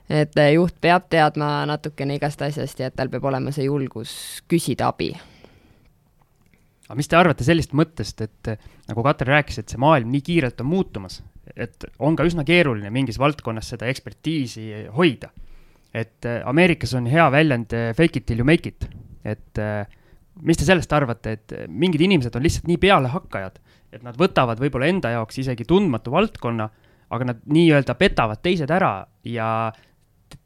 et äh, juht peab teadma natukene igast asjast ja et tal peab olema see julgus küsida abi. aga mis te arvate sellist mõttest, et äh, nagu Katri rääkis, et see maailm nii kiirelt on muutumas, et on ka üsna keeruline mingis valdkonnas seda ekspertiisi hoida. et Ameerikas on hea väljend fake it till you make it, et äh, mis te sellest arvate, et mingid inimesed on lihtsalt nii pealehakkajad, et nad võtavad võib-olla enda jaoks isegi tundmatu valdkonna, aga nad nii-öelda petavad teised ära ja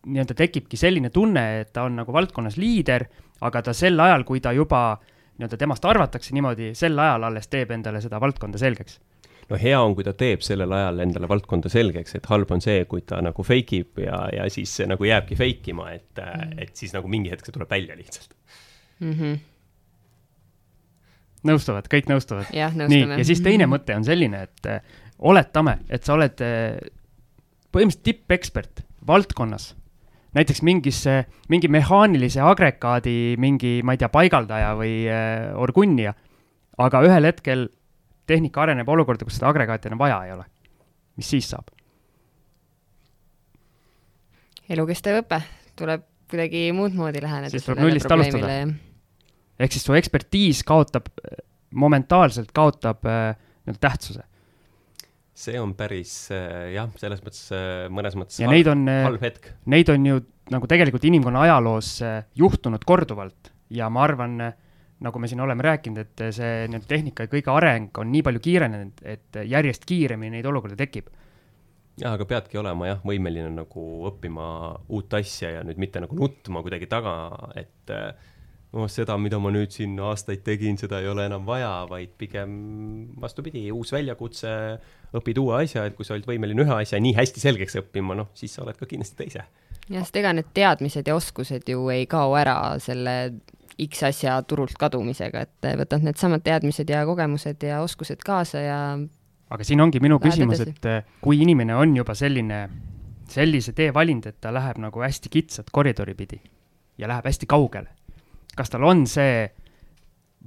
nii-öelda tekibki selline tunne, et ta on nagu valdkonnas liider, aga ta sel ajal, kui ta juba nii-öelda temast arvatakse niimoodi, sel ajal alles teeb endale seda valdkonda selgeks no hea on, kui ta teeb sellel ajal endale valdkonda selgeks, et halb on see, kui ta nagu fake ib ja, ja siis nagu jääbki fake ima, et mm., et siis nagu mingi hetk see tuleb välja lihtsalt mm. -hmm nõustuvad, kõik nõustuvad? nii, ja siis teine mõte on selline, et äh, oletame, et sa oled äh, põhimõtteliselt tippekspert valdkonnas, näiteks mingis, mingi mehaanilise agregaadi mingi, ma ei tea, paigaldaja või äh, orgunnija, aga ühel hetkel tehnika areneb olukorda, kus seda agregaati enam vaja ei ole. mis siis saab? elukestev õpe, tuleb kuidagi muud moodi läheneda. siis tuleb nullist alustada ehk siis su ekspertiis kaotab, momentaalselt kaotab äh, nii-öelda tähtsuse. see on päris äh, jah, selles mõttes äh, mõnes mõttes ja halb, neid on, halb hetk. Neid on ju nagu tegelikult inimkonna ajaloos juhtunud korduvalt ja ma arvan, nagu me siin oleme rääkinud, et see nii-öelda tehnika ja kõige areng on nii palju kiirenenud, et järjest kiiremini neid olukordi tekib jah, aga peadki olema jah, võimeline nagu õppima uut asja ja nüüd mitte nagu nutma kuidagi taga, et äh, oh, seda, mida ma nüüd siin aastaid tegin, seda ei ole enam vaja, vaid pigem vastupidi, uus väljakutse, õpid uue asja, et kui sa oled võimeline ühe asja nii hästi selgeks õppima, noh, siis sa oled ka kindlasti teise. jah, sest ega need teadmised ja oskused ju ei kao ära selle X asja turult kadumisega, et võtad needsamad teadmised ja kogemused ja oskused kaasa ja aga siin ongi minu küsimus, et äh, kui inimene on juba selline, sellise tee valinud, et ta läheb nagu hästi kitsat koridori pidi ja läheb hästi kaugele, kas tal on see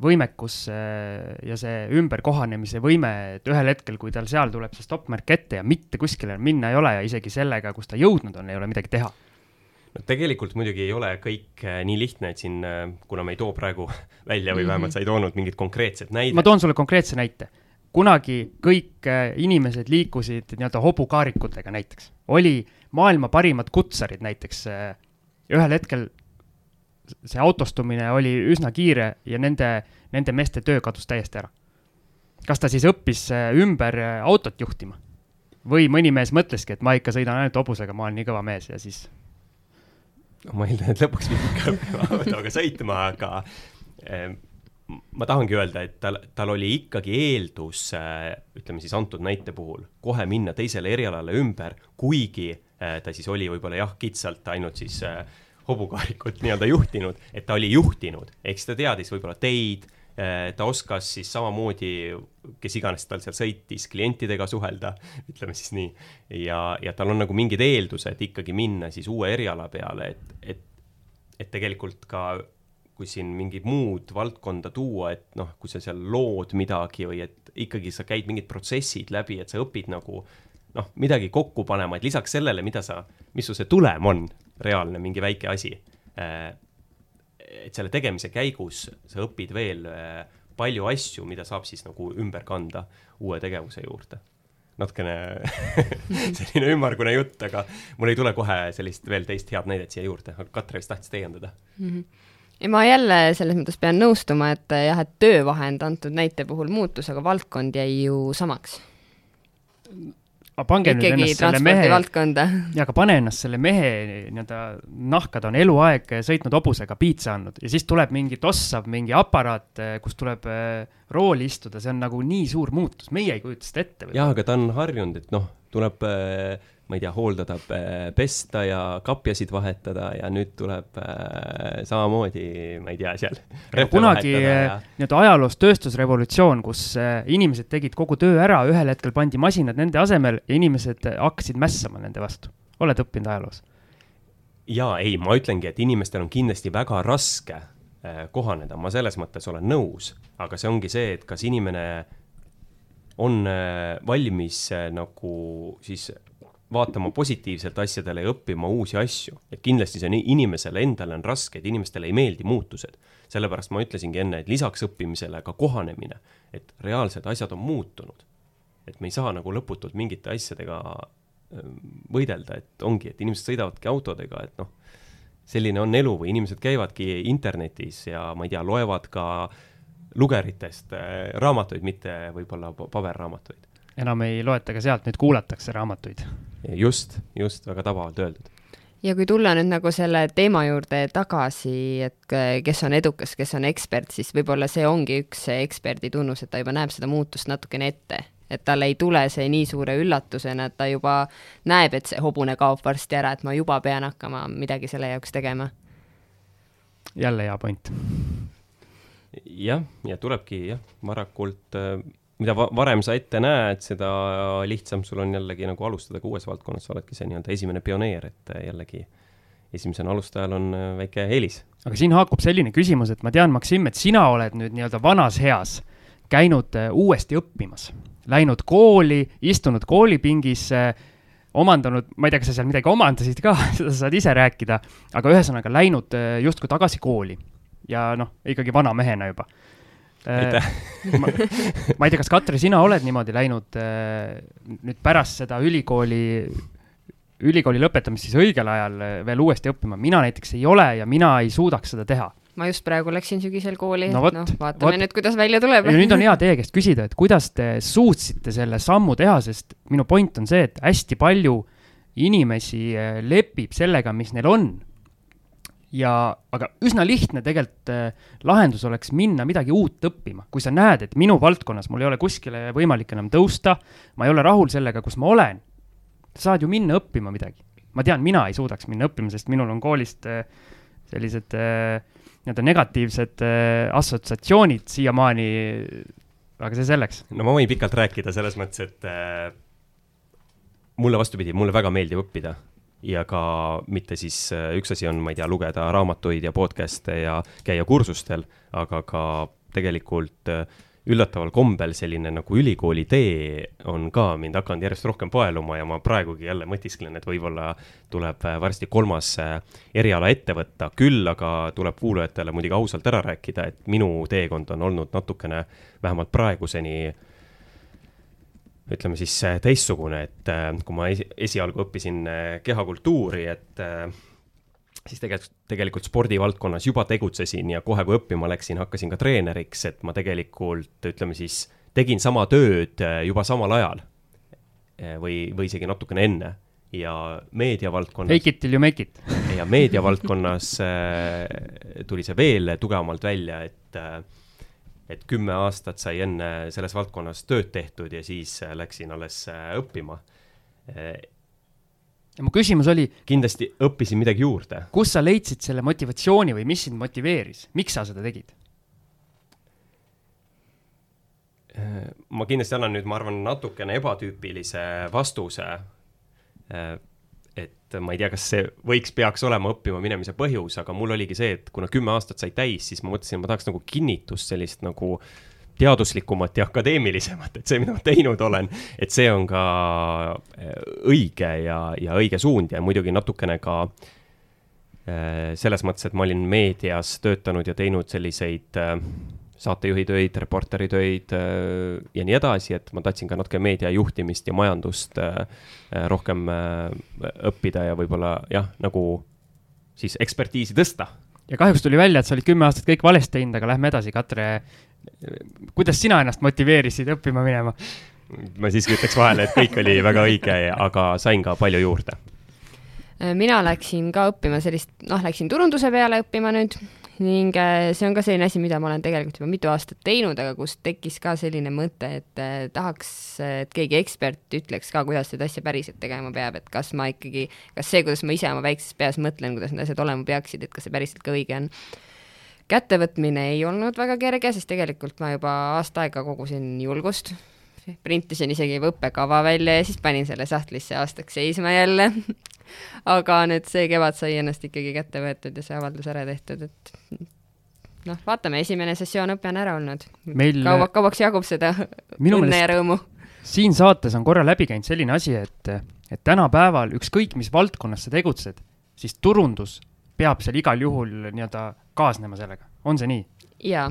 võimekus äh, ja see ümberkohanemise võime, et ühel hetkel, kui tal seal tuleb see stoppmärk ette ja mitte kuskile minna ei ole ja isegi sellega, kus ta jõudnud on, ei ole midagi teha. no tegelikult muidugi ei ole kõik äh, nii lihtne, et siin, äh, kuna me ei too praegu <laughs> välja või Mhm. vähemalt sa ei toonud mingit konkreetset näidet. ma toon sulle konkreetse näite. kunagi kõik inimesed liikusid nii-öelda hobukaarikutega näiteks. oli maailma parimad kutsarid näiteks. ühel hetkel see autostumine oli üsna kiire ja nende, nende meeste töö kadus täiesti ära. kas ta siis õppis äh, ümber äh, autot juhtima? või mõni mees mõtleski, et ma ikka sõidan ainult hobusega, ma olen nii kõva mees ja siis no ma eeldan, et lõpuks pidi ikka õppima autoga sõitma, aga eh, ma tahangi öelda, et tal, tal oli ikkagi eeldus, ütleme siis antud näite puhul, kohe minna teisele erialale ümber, kuigi ta siis oli võib-olla jah, kitsalt ainult siis hobukaarikut nii-öelda juhtinud, et ta oli juhtinud, ehk siis ta teadis võib-olla teid, ta oskas siis samamoodi, kes iganes tal seal sõitis, klientidega suhelda, ütleme siis nii, ja, ja tal on nagu mingid eeldused ikkagi minna siis uue eriala peale, et, et, et tegelikult ka kui siin mingid muud valdkonda tuua, et noh, kui sa seal lood midagi või et ikkagi sa käid mingid protsessid läbi, et sa õpid nagu noh, midagi kokku panema, et lisaks sellele, mida sa, mis su see tulem on, reaalne mingi väike asi äh, et selle tegemise käigus sa õpid veel äh, palju asju, mida saab siis nagu ümber kanda uue tegevuse juurde. natukene <laughs> selline ümmargune jutt, aga mul ei tule kohe sellist veel teist head näidet siia juurde, aga Katre vist tahtis täiendada mm. -hmm ja ma jälle selles mõttes pean nõustuma, et jah, et töövahend antud näite puhul muutus, aga valdkond jäi ju samaks. Aga pange nüüd ennast selle mehe aga pane ennast selle mehe nii-öelda nahka, ta on eluaeg sõitnud hobusega, piitsa andnud. Ja siis tuleb mingi tossav mingi aparaat, kus tuleb äh, rooli istuda, see on nagu nii suur muutus, meie ei kujuta seda ette. jaa, aga ta on harjunud, et noh, tuleb äh, ma ei tea, hooldada, pesta ja kapjasid vahetada ja nüüd tuleb äh, samamoodi, ma ei tea, seal. kunagi ja... nii-öelda ajaloos tööstusrevolutsioon, kus äh, inimesed tegid kogu töö ära, ühel hetkel pandi masinad nende asemel ja inimesed hakkasid mässama nende vastu. oled õppinud ajaloos? jaa, ei, ma ütlengi, et inimestel on kindlasti väga raske äh, kohaneda, ma selles mõttes olen nõus, aga see ongi see, et kas inimene on äh, valmis äh, nagu siis vaatama positiivselt asjadele ja õppima uusi asju. et kindlasti see on inimesele endale on raske, et inimestele ei meeldi muutused. sellepärast ma ütlesingi enne, et lisaks õppimisele ka kohanemine, et reaalsed asjad on muutunud. et me ei saa nagu lõputult mingite asjadega ähm, võidelda, et ongi, et inimesed sõidavadki autodega, et noh, selline on elu või inimesed käivadki internetis ja ma ei tea, loevad ka lugeritest äh, raamatuid, mitte võib-olla paberraamatuid enam ei loeta ka sealt, nüüd kuulatakse raamatuid. just, just, väga tabavalt öeldud. ja kui tulla nüüd nagu selle teema juurde tagasi, et kes on edukas, kes on ekspert, siis võib-olla see ongi üks eksperdi tunnus, et ta juba näeb seda muutust natukene ette. et tal ei tule see nii suure üllatusena, et ta juba näeb, et see hobune kaob varsti ära, et ma juba pean hakkama midagi selle jaoks tegema. jälle hea point. Jah, ja tulebki jah, varakult äh, mida va varem sa ette näed, seda lihtsam sul on jällegi nagu alustada ka uues valdkonnas, sa oledki see nii-öelda esimene pioneer, et jällegi esimesel alustajal on äh, väike eelis. aga siin haakub selline küsimus, et ma tean, Maksim, et sina oled nüüd nii-öelda vanas eas käinud äh, uuesti õppimas, läinud kooli, istunud koolipingis, omandanud, ma ei tea, kas sa seal midagi omandasid ka, <laughs> seda saad ise rääkida, aga ühesõnaga läinud äh, justkui tagasi kooli ja noh, ikkagi vana mehena juba aitäh ma, ma ei tea, kas Katri, sina oled niimoodi läinud äh, nüüd pärast seda ülikooli, ülikooli lõpetamist siis õigel ajal äh, veel uuesti õppima, mina näiteks ei ole ja mina ei suudaks seda teha. ma just praegu läksin sügisel kooli no,, noh, vaatame võt. nüüd, kuidas välja tuleb. ja nüüd on hea teie käest küsida, et kuidas te suutsite selle sammu teha, sest minu point on see, et hästi palju inimesi äh, lepib sellega, mis neil on ja, aga üsna lihtne tegelikult äh, lahendus oleks minna midagi uut õppima, kui sa näed, et minu valdkonnas mul ei ole kuskile võimalik enam tõusta, ma ei ole rahul sellega, kus ma olen, saad ju minna õppima midagi. ma tean, mina ei suudaks minna õppima, sest minul on koolist äh, sellised äh, nii-öelda negatiivsed assotsiatsioonid siiamaani aga see selleks. no ma võin pikalt rääkida selles mõttes, et mulle vastupidi, mulle väga meeldib õppida ja ka mitte siis, äh, üks asi on, ma ei tea, lugeda raamatuid ja podcast'e ja käia kursustel, aga ka tegelikult äh, üllataval kombel selline nagu ülikooli tee on ka mind hakanud järjest rohkem paeluma ja ma praegugi jälle mõtisklen, et võib-olla tuleb äh, varsti kolmas eriala ette võtta, küll aga tuleb kuulajatele muidugi ausalt ära rääkida, et minu teekond on olnud natukene, vähemalt praeguseni äh, ütleme siis äh, teistsugune, et äh, kui ma esi, esialgu õppisin äh, kehakultuuri, et siis tegelikult, tegelikult spordivaldkonnas juba tegutsesin ja kohe, kui õppima läksin, hakkasin ka treeneriks, et ma tegelikult ütleme siis, tegin sama tööd juba samal ajal. või, või isegi natukene enne ja meediavaldkonnas. Fake it till you make it ja meediavaldkonnas tuli see veel tugevamalt välja, et et kümme aastat sai enne selles valdkonnas tööd tehtud ja siis äh, läksin alles äh, õppima. ja mu küsimus oli. kindlasti õppisin midagi juurde. kus sa leidsid selle motivatsiooni või mis sind motiveeris, miks sa seda tegid? Äh, ma kindlasti annan nüüd, ma arvan, natukene ebatüüpilise vastuse et ma ei tea, kas see võiks, peaks olema õppima minemise põhjus, aga mul oligi see, et kuna kümme aastat sai täis, siis ma mõtlesin, ma tahaks nagu kinnitust, sellist nagu teaduslikumat ja akadeemilisemat, et see, mida ma teinud olen, et see on ka äh, õige ja, ja õige suund ja muidugi natukene ka äh, selles mõttes, et ma olin meedias töötanud ja teinud selliseid äh, saatejuhi töid, reporteri töid äh, ja nii edasi, et ma tahtsin ka natuke meedia juhtimist ja majandust äh, äh, rohkem õppida ja võib-olla jah, nagu siis ekspertiisi tõsta. ja kahjuks tuli välja, et sa olid kümme aastat kõik valesti teinud, aga lähme edasi, Katre. kuidas sina ennast motiveerisid õppima minema? ma siiski ütleks vahele, et kõik oli väga õige, aga sain ka palju juurde mina läksin ka õppima sellist, noh, läksin turunduse peale õppima nüüd ning äh, see on ka selline asi, mida ma olen tegelikult juba mitu aastat teinud, aga kus tekkis ka selline mõte, et äh, tahaks, et keegi ekspert ütleks ka, kuidas seda asja päriselt tegema peab, et kas ma ikkagi, kas see, kuidas ma ise oma väikses peas mõtlen, kuidas need asjad olema peaksid, et kas see päriselt ka õige on. kättevõtmine ei olnud väga kerge, sest tegelikult ma juba aasta aega kogusin julgust, printisin isegi õppekava välja ja siis panin selle sahtlisse aastaks seisma jälle <laughs> aga nüüd see kevad sai ennast ikkagi kätte võetud ja see avaldus ära tehtud, et noh, vaatame, esimene sessioon õpe on ära olnud Meil.... kaua, kauaks jagub seda õnne ja rõõmu? siin saates on korra läbi käinud selline asi, et, et tänapäeval ükskõik, mis valdkonnas sa tegutsed, siis turundus peab seal igal juhul nii-öelda kaasnema sellega, on see nii? jaa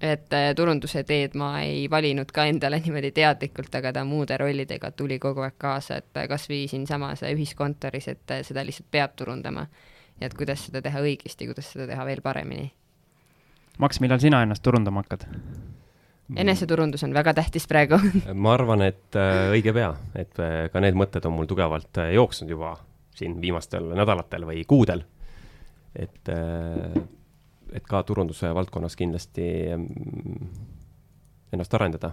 et äh, turunduse teed ma ei valinud ka endale <laughs> niimoodi teadlikult, aga ta muude rollidega tuli kogu aeg kaasa, et äh, kas või siinsamas ühiskontoris, et äh, seda lihtsalt peab turundama. ja et kuidas seda teha õigesti, kuidas seda teha veel paremini. Maks, millal sina ennast turundama hakkad? eneseturundus on väga tähtis praegu <laughs> ma arvan, et õige pea, et ka need mõtted on mul tugevalt jooksnud juba siin viimastel nädalatel või kuudel. et et ka turunduse valdkonnas kindlasti mm, ennast arendada.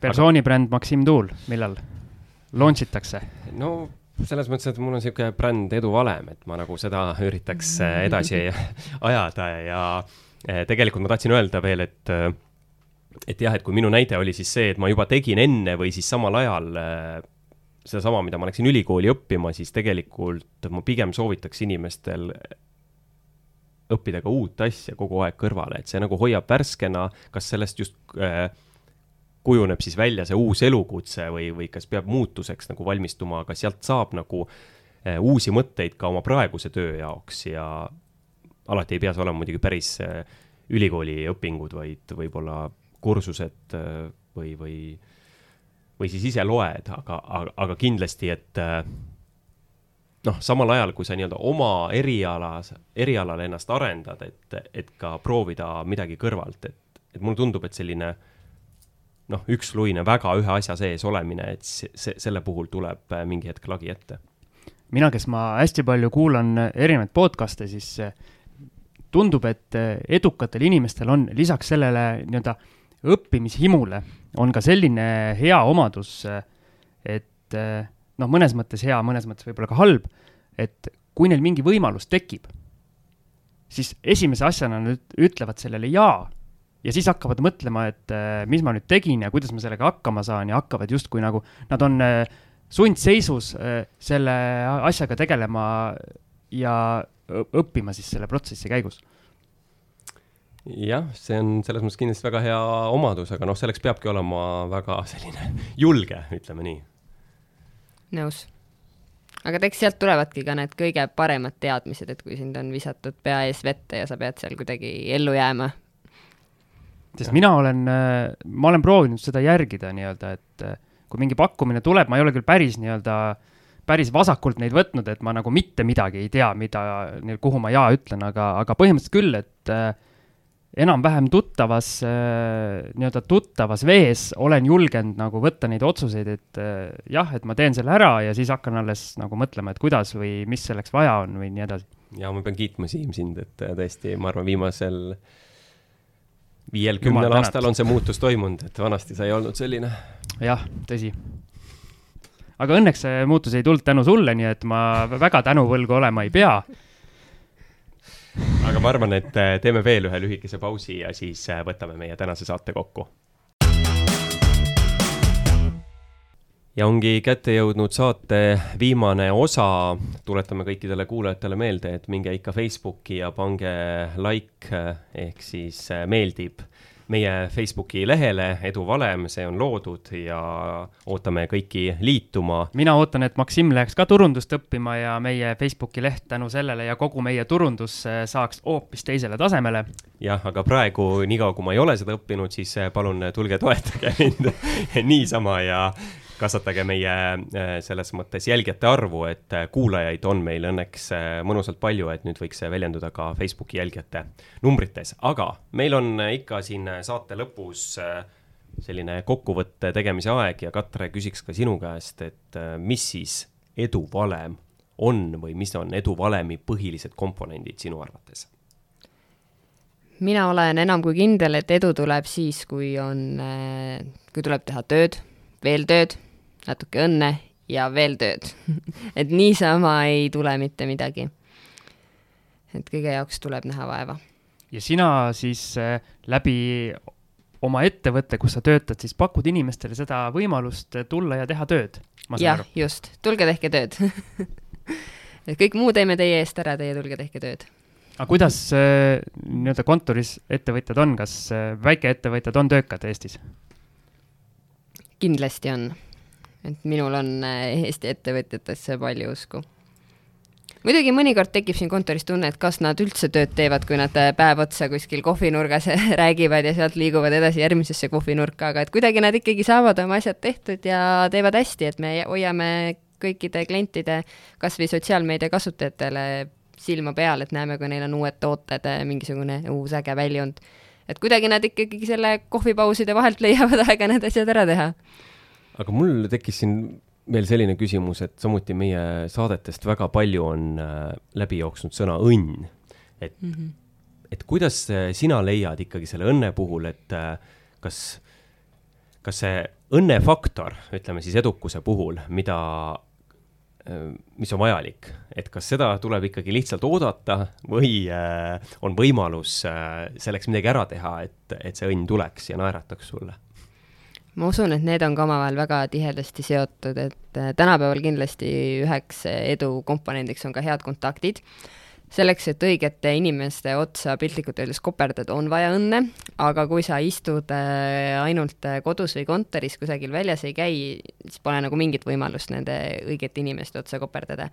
persoonibränd Maksim Tuul, millal launch itakse? no selles mõttes, et mul on niisugune bränd eduvalem, et ma nagu seda üritaks äh, edasi <laughs> ajada ja äh, tegelikult ma tahtsin öelda veel, et äh, et jah, et kui minu näide oli siis see, et ma juba tegin enne või siis samal ajal sedasama, mida ma läksin ülikooli õppima, siis tegelikult ma pigem soovitaks inimestel õppida ka uut asja kogu aeg kõrvale, et see nagu hoiab värskena, kas sellest just äh, kujuneb siis välja see uus elukutse või, või kas peab muutuseks nagu valmistuma, aga sealt saab nagu äh, uusi mõtteid ka oma praeguse töö jaoks ja alati ei pea see olema muidugi päris äh, ülikooli õpingud, vaid võib-olla kursused äh, või, või, või siis ise loed, aga, aga, aga kindlasti, et äh, noh, samal ajal, kui sa nii-öelda oma erialas, erialal ennast arendad, et, et ka proovida midagi kõrvalt, et, et mulle tundub, et selline noh, üksluine väga ühe asja sees olemine, et see, selle puhul tuleb äh, mingi hetk lagi ette. mina, kes ma hästi palju kuulan erinevaid podcast'e, siis äh, tundub, et äh, edukatel inimestel on lisaks sellele nii-öelda õppimishimule, on ka selline hea omadus, et noh, mõnes mõttes hea, mõnes mõttes võib-olla ka halb, et kui neil mingi võimalus tekib, siis esimese asjana nad ütlevad sellele jaa ja siis hakkavad mõtlema, et äh, mis ma nüüd tegin ja kuidas ma sellega hakkama saan ja hakkavad justkui nagu, nad on äh, sundseisus äh, selle asjaga tegelema ja õppima siis selle protsessi käigus. jah, see on selles mõttes kindlasti väga hea omadus, aga noh, selleks peabki olema väga selline <laughs> julge, ütleme nii. Nõus. aga eks sealt tulevadki ka need kõige paremad teadmised, et kui sind on visatud pea ees vette ja sa pead seal kuidagi ellu jääma. sest mina olen, ma olen proovinud seda järgida nii-öelda, et äh, kui mingi pakkumine tuleb, ma ei ole küll päris nii-öelda, päris vasakult neid võtnud, et ma nagu mitte midagi ei tea, mida, kuhu ma jaa ütlen, aga, aga põhimõtteliselt küll, et äh, enam-vähem tuttavas äh,, nii-öelda tuttavas vees olen julgenud nagu võtta neid otsuseid, et äh, jah, et ma teen selle ära ja siis hakkan alles nagu mõtlema, et kuidas või mis selleks vaja on või nii edasi. ja ma pean kiitma, Siim, sind, et äh, tõesti, ma arvan, viimasel viiel-kümnel aastal on see muutus toimunud, et vanasti sa ei olnud selline. jah, tõsi. aga õnneks see muutus ei tulnud tänu sulle, nii et ma väga tänuvõlgu olema ei pea aga ma arvan, et äh, teeme veel ühe lühikese pausi ja siis äh, võtame meie tänase saate kokku. ja ongi kätte jõudnud saate viimane osa. tuletame kõikidele kuulajatele meelde, et minge ikka Facebooki ja pange like ehk siis äh, meeldib meie Facebooki lehele Edu Valem, see on loodud ja ootame kõiki liituma. mina ootan, et Maksim läheks ka turundust õppima ja meie Facebooki leht tänu sellele ja kogu meie turundus äh, saaks hoopis teisele tasemele. jah, aga praegu, niikaua kui ma ei ole seda õppinud, siis äh, palun tulge toetage mind <laughs> niisama ja kasvatage meie äh, selles mõttes jälgijate arvu, et äh, kuulajaid on meil õnneks äh, mõnusalt palju, et nüüd võiks see väljenduda ka Facebooki jälgijate numbrites, aga meil on ikka siin saate lõpus selline kokkuvõtte tegemise aeg ja Katre küsiks ka sinu käest, et mis siis eduvalem on või mis on eduvalemi põhilised komponendid sinu arvates? mina olen enam kui kindel, et edu tuleb siis, kui on, kui tuleb teha tööd, veel tööd natuke õnne ja veel tööd <laughs> et niisama ei tule mitte midagi. et kõige jaoks tuleb näha vaeva. ja sina siis äh, läbi oma ettevõtte, kus sa töötad, siis pakud inimestele seda võimalust tulla ja teha tööd? jah, just, tulge tehke tööd <laughs> et kõik muu teeme teie eest ära, teie tulge tehke tööd aga kuidas äh, nii-öelda kontoris ettevõtjad on, kas äh, väikeettevõtjad on töökad Eestis? kindlasti on et minul on äh, Eesti ettevõtjatesse palju usku. muidugi mõnikord tekib siin kontoris tunne, et kas nad üldse tööd teevad, kui nad äh, päev otsa kuskil kohvinurgas <laughs> räägivad ja sealt liiguvad edasi järgmisesse kohvinurka, aga et kuidagi nad ikkagi saavad oma asjad tehtud ja teevad hästi, et me hoiame kõikide klientide, kas või sotsiaalmeedia kasutajatele silma peal, et näeme, kui neil on uued tooted, äh, mingisugune uus äge väljund. et kuidagi nad ikkagi selle kohvipauside vahelt <laughs> leiavad aega need asjad ära teha aga mul tekkis siin veel selline küsimus, et samuti meie saadetest väga palju on äh, läbi jooksnud sõna õnn. et mm, -hmm. et kuidas äh, sina leiad ikkagi selle õnne puhul, et äh, kas, kas see õnnefaktor, ütleme siis edukuse puhul, mida, mis on vajalik, et kas seda tuleb ikkagi lihtsalt oodata või on võimalus selleks midagi ära teha, et, et see õnn tuleks ja naerataks sulle? Ma usun, et need on ka omavahel väga tihedasti seotud, et äh, tänapäeval kindlasti üheks edu komponendiks on ka head kontaktid. selleks, et õigete inimeste otsa piltlikult öeldes koperdada, on vaja õnne, aga kui sa istud äh, ainult äh, kodus või kontoris kusagil väljas ei käi, siis pole nagu mingit võimalust nende õigete inimeste otsa koperdada.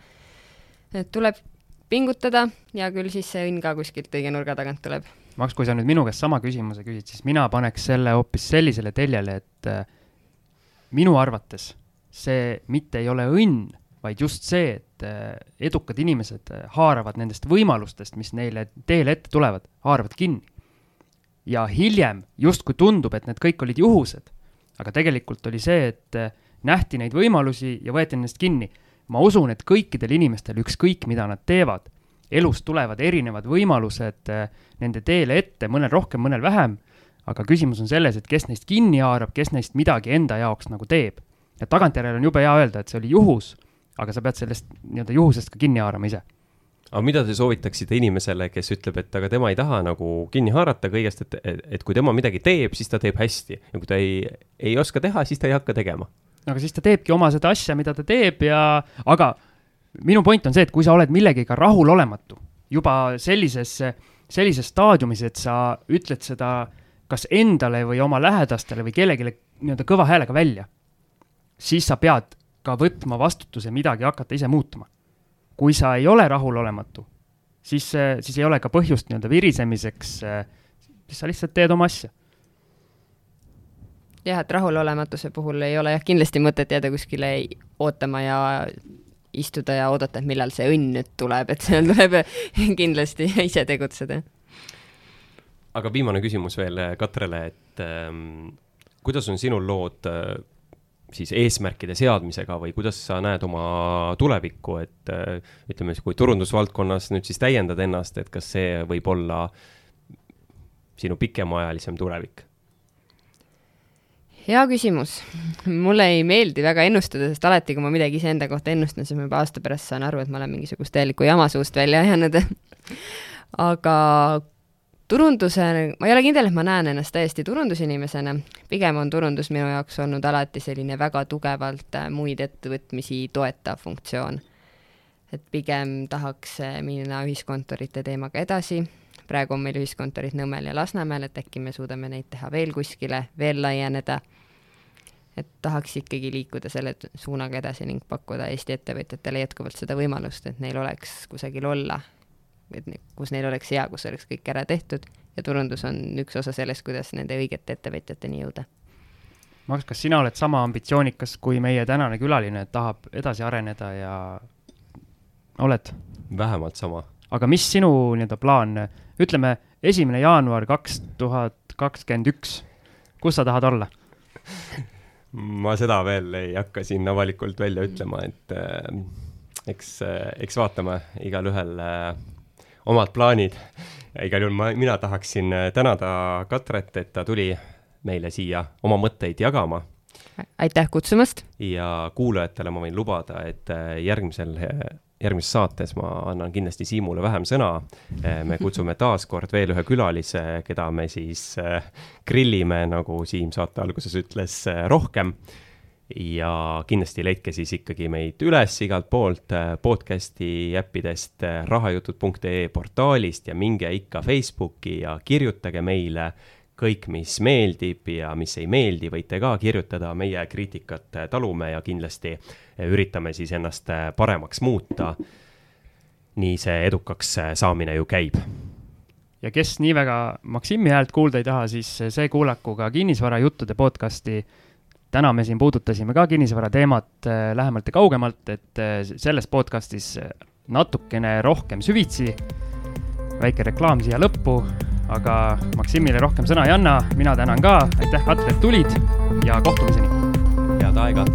et tuleb pingutada ja küll siis see õnn ka kuskilt õige nurga tagant tuleb Max, kui sa nüüd minu käest sama küsimuse küsid, siis mina paneks selle hoopis sellisele teljele, et äh, minu arvates see mitte ei ole õnn, vaid just see, et äh, edukad inimesed äh, haaravad nendest võimalustest, mis neile teele ette tulevad, haaravad kinni. ja hiljem justkui tundub, et need kõik olid juhused, aga tegelikult oli see, et äh, nähti neid võimalusi ja võeti nendest kinni. ma usun, et kõikidel inimestel, ükskõik mida nad teevad, elus tulevad erinevad võimalused äh, nende teele ette, mõnel rohkem, mõnel vähem, aga küsimus on selles, et kes neist kinni haarab, kes neist midagi enda jaoks nagu teeb. ja tagantjärele on jube hea öelda, et see oli juhus, aga sa pead sellest nii-öelda juhusest ka kinni haarama ise. aga mida te soovitaksite inimesele, kes ütleb, et aga tema ei taha nagu kinni haarata kõigest, et, et, et kui tema midagi teeb, siis ta teeb hästi ja kui ta ei, ei oska teha, siis ta ei hakka tegema. aga siis ta teebki oma seda asja, mida ta teeb ja, aga minu point on see, et kui sa oled millegiga rahulolematu juba sellises, sellises staadiumis, et sa ütled seda kas endale või oma lähedastele või kellelegi nii-öelda kõva häälega välja, siis sa pead ka võtma vastutuse midagi hakata ise muutma kui sa ei ole rahulolematu, siis, siis ei ole ka põhjust nii-öelda virisemiseks, siis sa lihtsalt teed oma asja. jah, et rahulolematuse puhul ei ole jah kindlasti mõtet jääda kuskile ootama ja istuda ja oodata, et millal see õnn nüüd tuleb, et seal tuleb <laughs> kindlasti ise tegutseda. aga viimane küsimus veel Katrele, et ähm, kuidas on sinul lood äh, siis eesmärkide seadmisega või kuidas sa näed oma tulevikku, et äh, ütleme siis, kui turundusvaldkonnas nüüd siis täiendad ennast, et kas see võib olla sinu pikemaajalisem tulevik? Hea küsimus. mulle ei meeldi väga ennustada, sest alati, kui ma midagi iseenda kohta ennustan, siis ma juba aasta pärast saan aru, et ma olen mingisugust täielikku jama suust välja ajanud <laughs> aga turunduse, ma ei ole kindel, et ma näen ennast täiesti turundusinimesena, pigem on turundus minu jaoks olnud alati selline väga tugevalt äh, muid ettevõtmisi toetav funktsioon. et pigem tahaks äh, minna ühiskontorite teemaga edasi, praegu on meil ühiskontorid Nõmmel ja Lasnamäel, et äkki me suudame neid teha veel kuskile, veel laieneda, et tahaks ikkagi liikuda selle suunaga edasi ning pakkuda Eesti ettevõtjatele jätkuvalt seda võimalust, et neil oleks kusagil olla et kus neil oleks hea, kus oleks kõik ära tehtud ja turundus on üks osa sellest, kuidas nende õigete ettevõtjateni jõuda. Max, kas sina oled sama ambitsioonikas kui meie tänane külaline, et tahab edasi areneda ja oled? vähemalt sama. Aga mis sinu nii-öelda plaan, ütleme, esimene jaanuar kaks tuhat kakskümmend üks, kus sa tahad olla <laughs> ma seda veel ei hakka siin avalikult välja ütlema, et äh, eks äh,, eks vaatame, igalühel äh, omad plaanid. igal juhul ma, mina tahaksin äh, tänada Katret, et ta tuli meile siia oma mõtteid jagama. aitäh kutsumast! ja kuulajatele ma võin lubada, et äh, järgmisel, järgmises saates ma annan kindlasti Siimule vähem sõna. Me kutsume taas kord veel ühe külalise, keda me siis grillime, nagu Siim saate alguses ütles, rohkem ja kindlasti leidke siis ikkagi meid üles igalt poolt äh, podcast'i äppidest, rahajutud.ee portaalist ja minge ikka Facebooki ja kirjutage meile kõik, mis meeldib ja mis ei meeldi, võite ka kirjutada, meie kriitikat talume ja kindlasti üritame siis ennast paremaks muuta. nii see edukaks saamine ju käib ja kes nii väga Maksimi häält kuulda ei taha, siis see kuulaku ka kinnisvarajuttude podcasti täna me siin puudutasime ka kinnisvara teemat äh, lähemalt ja kaugemalt, et äh, selles podcastis natukene rohkem süvitsi. väike reklaam siia lõppu, aga Maksimile rohkem sõna ei anna, mina tänan ka, aitäh, Katre, et tulid. Ja kohtumiseni. head aega